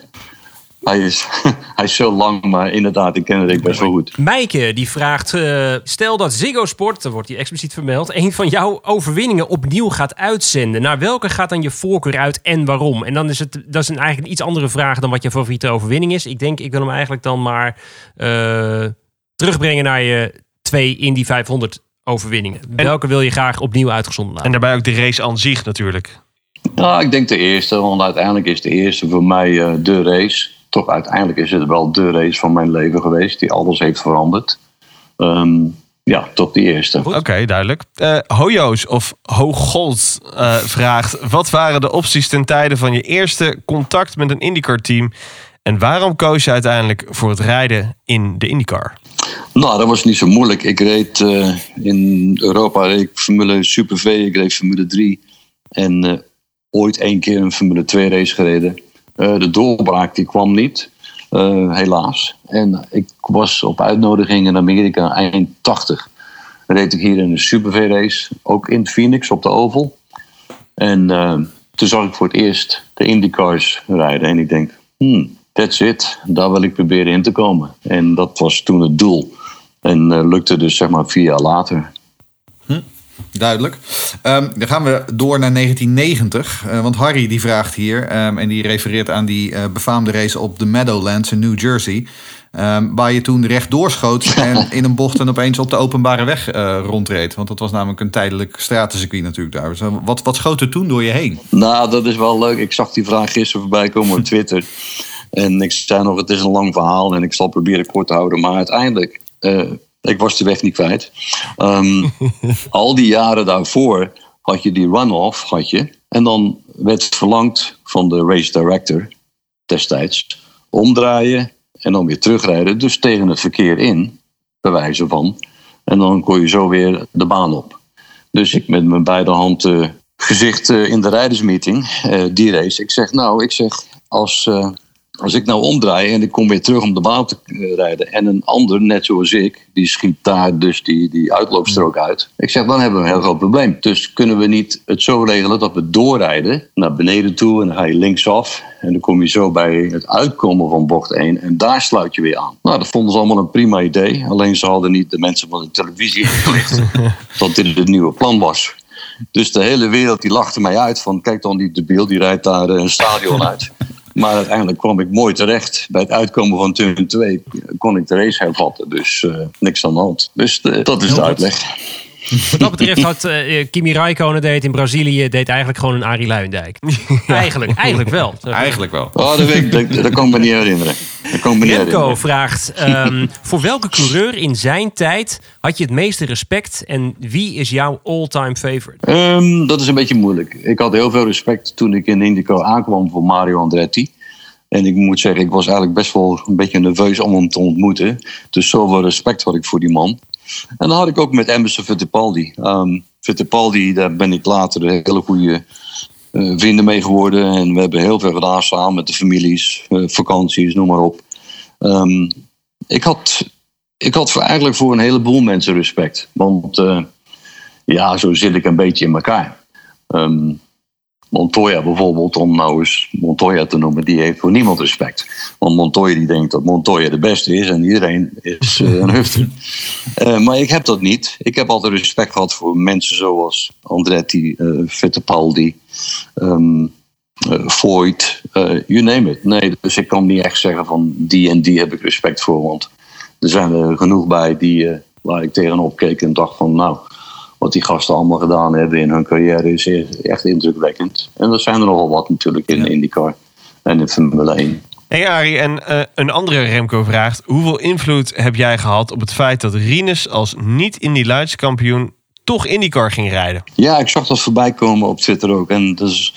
Hij is, [laughs] hij is zo lang, maar inderdaad, ik ken Rick best wel goed. Mijke die vraagt: eh, stel dat Ziggo Sport, dat wordt hier expliciet vermeld, een van jouw overwinningen opnieuw gaat uitzenden. Naar welke gaat dan je voorkeur uit en waarom? En dan is het dat is een eigenlijk een iets andere vraag dan wat je favoriete overwinning is. Ik denk, ik wil hem eigenlijk dan maar eh, terugbrengen naar je twee Indy 500 overwinningen. welke wil je graag opnieuw uitgezonden En laten? daarbij ook de race aan zich natuurlijk. Nou, ik denk de eerste, want uiteindelijk is de eerste voor mij eh, de race. Toch uiteindelijk is het wel de race van mijn leven geweest, die alles heeft veranderd. Ehm, ja, toch de eerste. Oké, duidelijk. Hojo's of Hogold eh, vraagt... Wat waren de opties ten tijde van je eerste contact met een IndyCar-team... en waarom koos je uiteindelijk voor het rijden in de IndyCar? Nou, dat was niet zo moeilijk. Ik reed eh, in Europa reed ik Formule Super V, ik reed Formule 3. En ooit één keer een Formule 2 race gereden. Eh, de doorbraak die kwam niet, eh, helaas. En ik was op uitnodiging in Amerika eind 80. Reed ik hier in een Super V race, ook in Phoenix op de Oval. En eh, toen zag ik voor het eerst de IndyCars rijden. En ik denk, hmm, that's it. Daar wil ik proberen in te komen. En dat was toen het doel. En lukte dus zeg maar vier jaar later. Duidelijk. Ehm, dan gaan we door naar 1990. eh, want Harry die vraagt hier, ehm, en die refereert aan die eh, befaamde race op de Meadowlands in New Jersey. ehm, waar je toen rechtdoor schoot [laughs] en in een bocht en opeens op de openbare weg eh, rondreed. Want dat was namelijk een tijdelijk stratencircuit natuurlijk daar. Dus, wat, wat schoot er toen door je heen? Nou, dat is wel leuk. Ik zag die vraag gisteren voorbij komen op [laughs] Twitter. En ik zei nog, het is een lang verhaal en ik zal proberen kort te houden. Maar uiteindelijk, ik was de weg niet kwijt. Ehm, [laughs] al die jaren daarvoor had je die runoff, had je. En dan werd verlangd van de race director destijds omdraaien en dan weer terugrijden. Dus tegen het verkeer in, bij wijze van. En dan kon je zo weer de baan op. Dus ik met mijn beide handen gezicht eh, in de rijdersmeeting, eh, die race. Ik zeg, nou, ik zeg, als, eh, als ik nou omdraai en ik kom weer terug om de baan te eh, rijden. En een ander, net zoals ik, die schiet daar dus die, die uitloopstrook uit. Ik zeg, dan hebben we een heel groot probleem. Dus kunnen we niet het zo regelen dat we doorrijden naar beneden toe. En dan ga je linksaf. En dan kom je zo bij het uitkomen van bocht 1. En daar sluit je weer aan. Nou, dat vonden ze allemaal een prima idee. Alleen ze hadden niet de mensen van de televisie ingelicht [laughs] dat dit het nieuwe plan was. Dus de hele wereld die lachte mij uit van kijk dan die debiel, die rijdt daar eh, een stadion uit. Maar uiteindelijk kwam ik mooi terecht. Bij het uitkomen van turn 2 kon ik de race hervatten. Dus eh, niks aan de hand. Dus eh, dat is de uitleg. Wat dat betreft had eh, Kimi Räikkönen deed in Brazilië deed eigenlijk gewoon een Arie Luijendijk. [laughs] Eigenlijk, eigenlijk wel. [laughs] Eigenlijk wel. Oh, dat, weet ik, dat, dat kan ik me niet herinneren. Dat kan ik me niet Remco herinneren. vraagt: ehm, [laughs] voor welke coureur in zijn tijd had je het meeste respect en wie is jouw all-time favorite? Ehm, dat is een beetje moeilijk. Ik had heel veel respect toen ik in Indico aankwam voor Mario Andretti. En ik moet zeggen, ik was eigenlijk best wel een beetje nerveus om hem te ontmoeten. Dus zoveel respect had ik voor die man. En dan had ik ook met Emerson Fittipaldi. Ehm Fittipaldi, daar ben ik later een hele goede eh, vrienden mee geworden. En we hebben heel veel gedaan samen met de families, eh, vakanties, noem maar op. Ehm, ik had, ik had eigenlijk voor een heleboel mensen respect. Want eh, ja, zo zit ik een beetje in elkaar. Ehm, Montoya bijvoorbeeld, om nou eens Montoya te noemen, die heeft voor niemand respect. Want Montoya die denkt dat Montoya de beste is en iedereen is eh, een hufter. [laughs] Eh, maar ik heb dat niet. Ik heb altijd respect gehad voor mensen zoals Andretti, eh Fittipaldi, ehm eh, Voigt, you name it. Nee, dus ik kan niet echt zeggen van die en die heb ik respect voor. Want er zijn er genoeg bij die, waar ik tegenop keek en dacht van nou, wat die gasten allemaal gedaan hebben in hun carrière is echt indrukwekkend. En er zijn er nogal wat natuurlijk in IndyCar en in Formule 1. Hey Arie, en eh, een andere Remco vraagt... hoeveel invloed heb jij gehad op het feit dat Rinus als niet-Indy kampioen toch IndyCar ging rijden? Ja, ik zag dat voorbij komen op Twitter ook. En dus,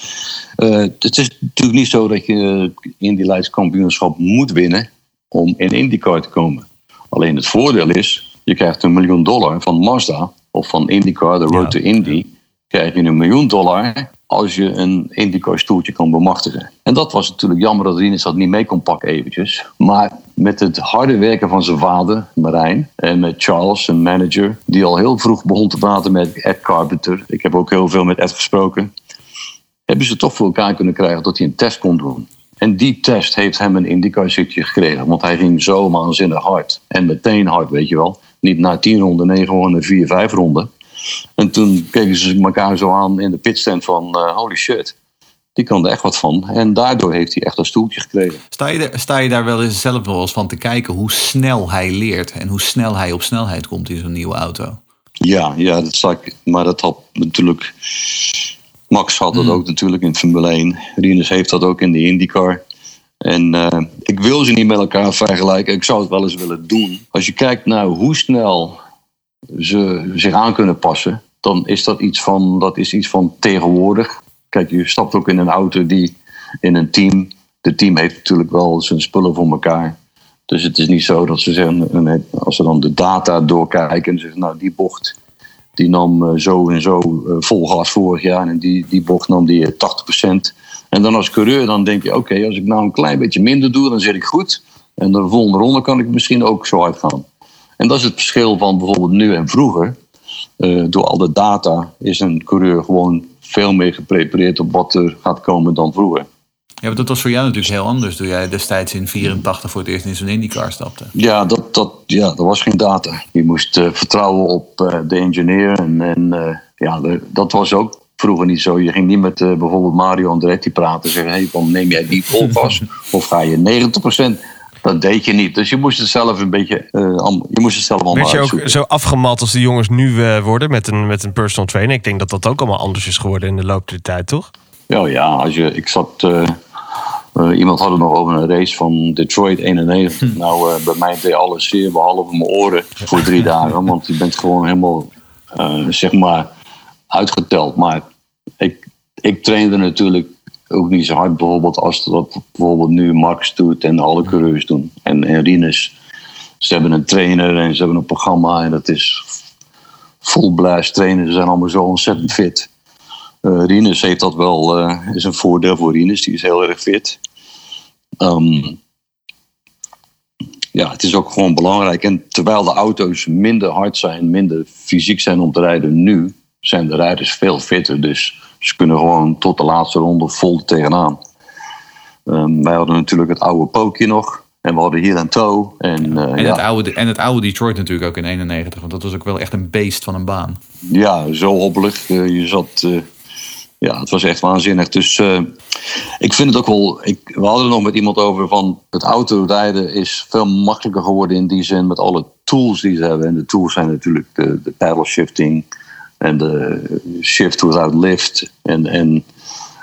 eh, het is natuurlijk niet zo dat je in die leidskampioenschap moet winnen om in IndyCar te komen. Alleen het voordeel is, je krijgt een miljoen dollar van Mazda of van IndyCar, de Road to Indy. Krijg je een miljoen dollar als je een IndyCar stoeltje kan bemachtigen. En dat was natuurlijk jammer dat Rinus dat niet mee kon pakken eventjes. Maar met het harde werken van zijn vader, Marijn, en met Charles, zijn manager, die al heel vroeg begon te praten met Ed Carpenter. Ik heb ook heel veel met Ed gesproken. Hebben ze toch voor elkaar kunnen krijgen dat hij een test kon doen. En die test heeft hem een IndyCar zitje gekregen. Want hij ging zo waanzinnig hard. En meteen hard, weet je wel. Niet na 10 ronden, nee, gewoon na 4, 5 ronden. En toen keken ze elkaar zo aan in de pitstand van eh, holy shit. Die kan er echt wat van. En daardoor heeft hij echt een stoeltje gekregen. Sta je, sta je daar wel eens zelf wel eens van te kijken hoe snel hij leert en hoe snel hij op snelheid komt in zo'n nieuwe auto? Ja, ja dat sta ik. Maar dat had natuurlijk. Max had dat ook natuurlijk in Formule 1. Rinus heeft dat ook in de IndyCar. En eh, ik wil ze niet met elkaar vergelijken. Ik zou het wel eens willen doen. Als je kijkt naar hoe snel ze zich aan kunnen passen, dan is dat iets van, dat is iets van tegenwoordig. Kijk, je stapt ook in een auto die in een team. De team heeft natuurlijk wel zijn spullen voor elkaar. Dus het is niet zo dat ze zeggen, als ze dan de data doorkijken en zeggen, nou die bocht die nam eh, zo en zo eh, vol gas vorig jaar en die, die bocht nam die eh, 80%. En dan als coureur dan denk je, oké, als ik nou een klein beetje minder doe, dan zit ik goed. En de volgende ronde kan ik misschien ook zo hard gaan. En dat is het verschil van bijvoorbeeld nu en vroeger. Eh, door al de data is een coureur gewoon veel meer geprepareerd op wat er gaat komen dan vroeger. Ja, maar dat was voor jou natuurlijk heel anders toen jij destijds in 84 voor het eerst in zo'n IndyCar stapte. Ja, dat, dat, ja, er was geen data. Je moest eh, vertrouwen op eh, de engineer. En, en ja, de- dat was ook vroeger niet zo. Je ging niet met eh, bijvoorbeeld Mario Andretti praten. Zeggen, hey, van, neem jij die vol gas? [laughs] of ga je 90%? Dat deed je niet. Dus je moest het zelf een beetje... am- je moest het zelf allemaal Werd je ook zo afgemat als de jongens nu eh, worden met een, met een personal trainer? Ik denk dat dat ook allemaal anders is geworden in de loop der tijd, toch? Ja, ja als je, ik zat. iemand had het nog over een race van Detroit 91. Nou, eh, bij mij deed alles zeer, behalve mijn oren voor drie [laughs] dagen. Want je bent gewoon helemaal, zeg maar, uitgeteld. Maar ik, ik trainde natuurlijk ook niet zo hard, bijvoorbeeld als dat bijvoorbeeld nu Max doet en alle coureurs doen. En, en Rinus. Ze hebben een trainer en ze hebben een programma en dat is full blast trainen. Ze zijn allemaal zo ontzettend fit. Eh Rinus heeft dat wel, eh, is een voordeel voor Rinus, die is heel erg fit. Ehm, ja, het is ook gewoon belangrijk. En terwijl de auto's minder hard zijn, minder fysiek zijn om te rijden nu, zijn de rijders veel fitter. Dus ze kunnen gewoon tot de laatste ronde vol tegenaan. Ehm, wij hadden natuurlijk het oude pookje nog. En we hadden hier een toe. En, eh, En, ja, het oude, en het oude Detroit natuurlijk ook in 91, want dat was ook wel echt een beest van een baan. ja, zo hobbelig. Eh, je zat. eh, ja, het was echt waanzinnig. Dus ik vind het ook wel. Ik, we hadden er nog met iemand over van. Het autorijden is veel makkelijker geworden in die zin met alle tools die ze hebben. En de tools zijn natuurlijk de, de paddle shifting en de shift without lift en, en,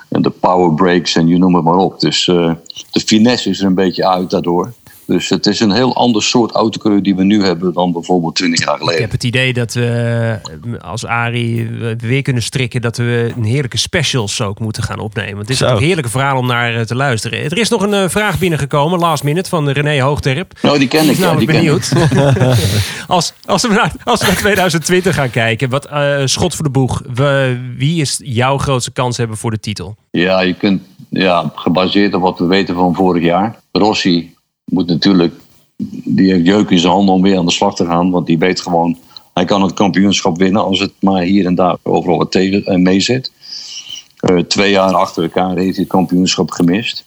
en de power brakes en je noem het maar op. Dus eh, de finesse is er een beetje uit daardoor. Dus het is een heel ander soort autocoureur die we nu hebben dan bijvoorbeeld 20 jaar Ik geleden. heb het idee dat we eh, als Arie eh, weer kunnen strikken dat we een heerlijke specials ook moeten gaan opnemen. Want het is Zo. een heerlijke verhaal om naar eh, te luisteren. Er is nog een eh, vraag binnengekomen, last minute, van René Hoogterp. Nou, die ken Ik ik. ben die ken ik. benieuwd. [laughs] [laughs] als, als, we naar, als we naar 2020 gaan kijken, wat schot voor de boeg. We- wie is jouw grootste kans hebben voor de titel? Ja, je kunt, ja, gebaseerd op wat we weten van vorig jaar. Rossi moet natuurlijk, die heeft jeuk in zijn handen om weer aan de slag te gaan. Want die weet gewoon, hij kan het kampioenschap winnen als het maar hier en daar overal wat tegen en mee zit. Eh, twee jaar achter elkaar heeft hij het kampioenschap gemist.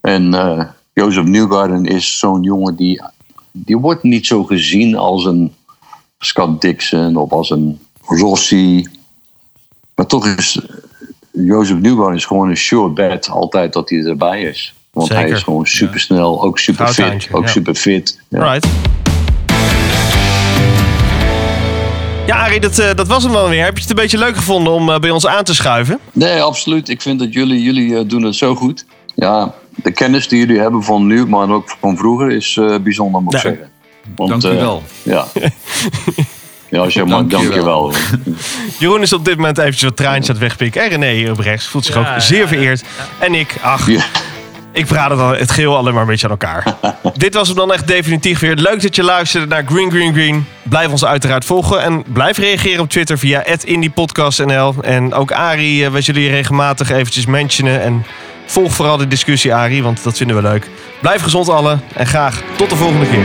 En eh Jozef Newgarden is zo'n jongen die, die wordt niet zo gezien als een Scott Dixon of als een Rossi. Maar toch is Jozef Newgarden is gewoon een sure bet altijd dat hij erbij is. Want hij Zeker. is gewoon supersnel, ook super fit, ook ja. super fit. Ja. Right. Ja, Arie, dat, eh, dat was hem wel weer. Heb je het een beetje leuk gevonden om eh, bij ons aan te schuiven? Nee, absoluut. Ik vind dat jullie, jullie eh, doen het zo goed. Ja, de kennis die jullie hebben van nu, maar ook van vroeger, is eh, bijzonder, moet ik Ja. zeggen. Want, Dank u eh, wel. ja. [laughs] ja, als je maar Dank je dank je wel. [laughs] Jeroen is op dit moment eventjes wat traantjes aan het wegpikken. En René hier op rechts voelt zich Ja, ook zeer ja. vereerd. En ik, ach, Ja. Ik praat het, al, het geheel alleen maar een beetje aan elkaar. [laughs] Dit was hem dan echt definitief weer. Leuk dat je luisterde naar Green Green Green. Blijf ons uiteraard volgen. En blijf reageren op Twitter via @indiepodcastnl. En ook Arie, eh, wij zullen je regelmatig eventjes mentionen. En volg vooral de discussie, Arie, want dat vinden we leuk. Blijf gezond allen. En graag tot de volgende keer.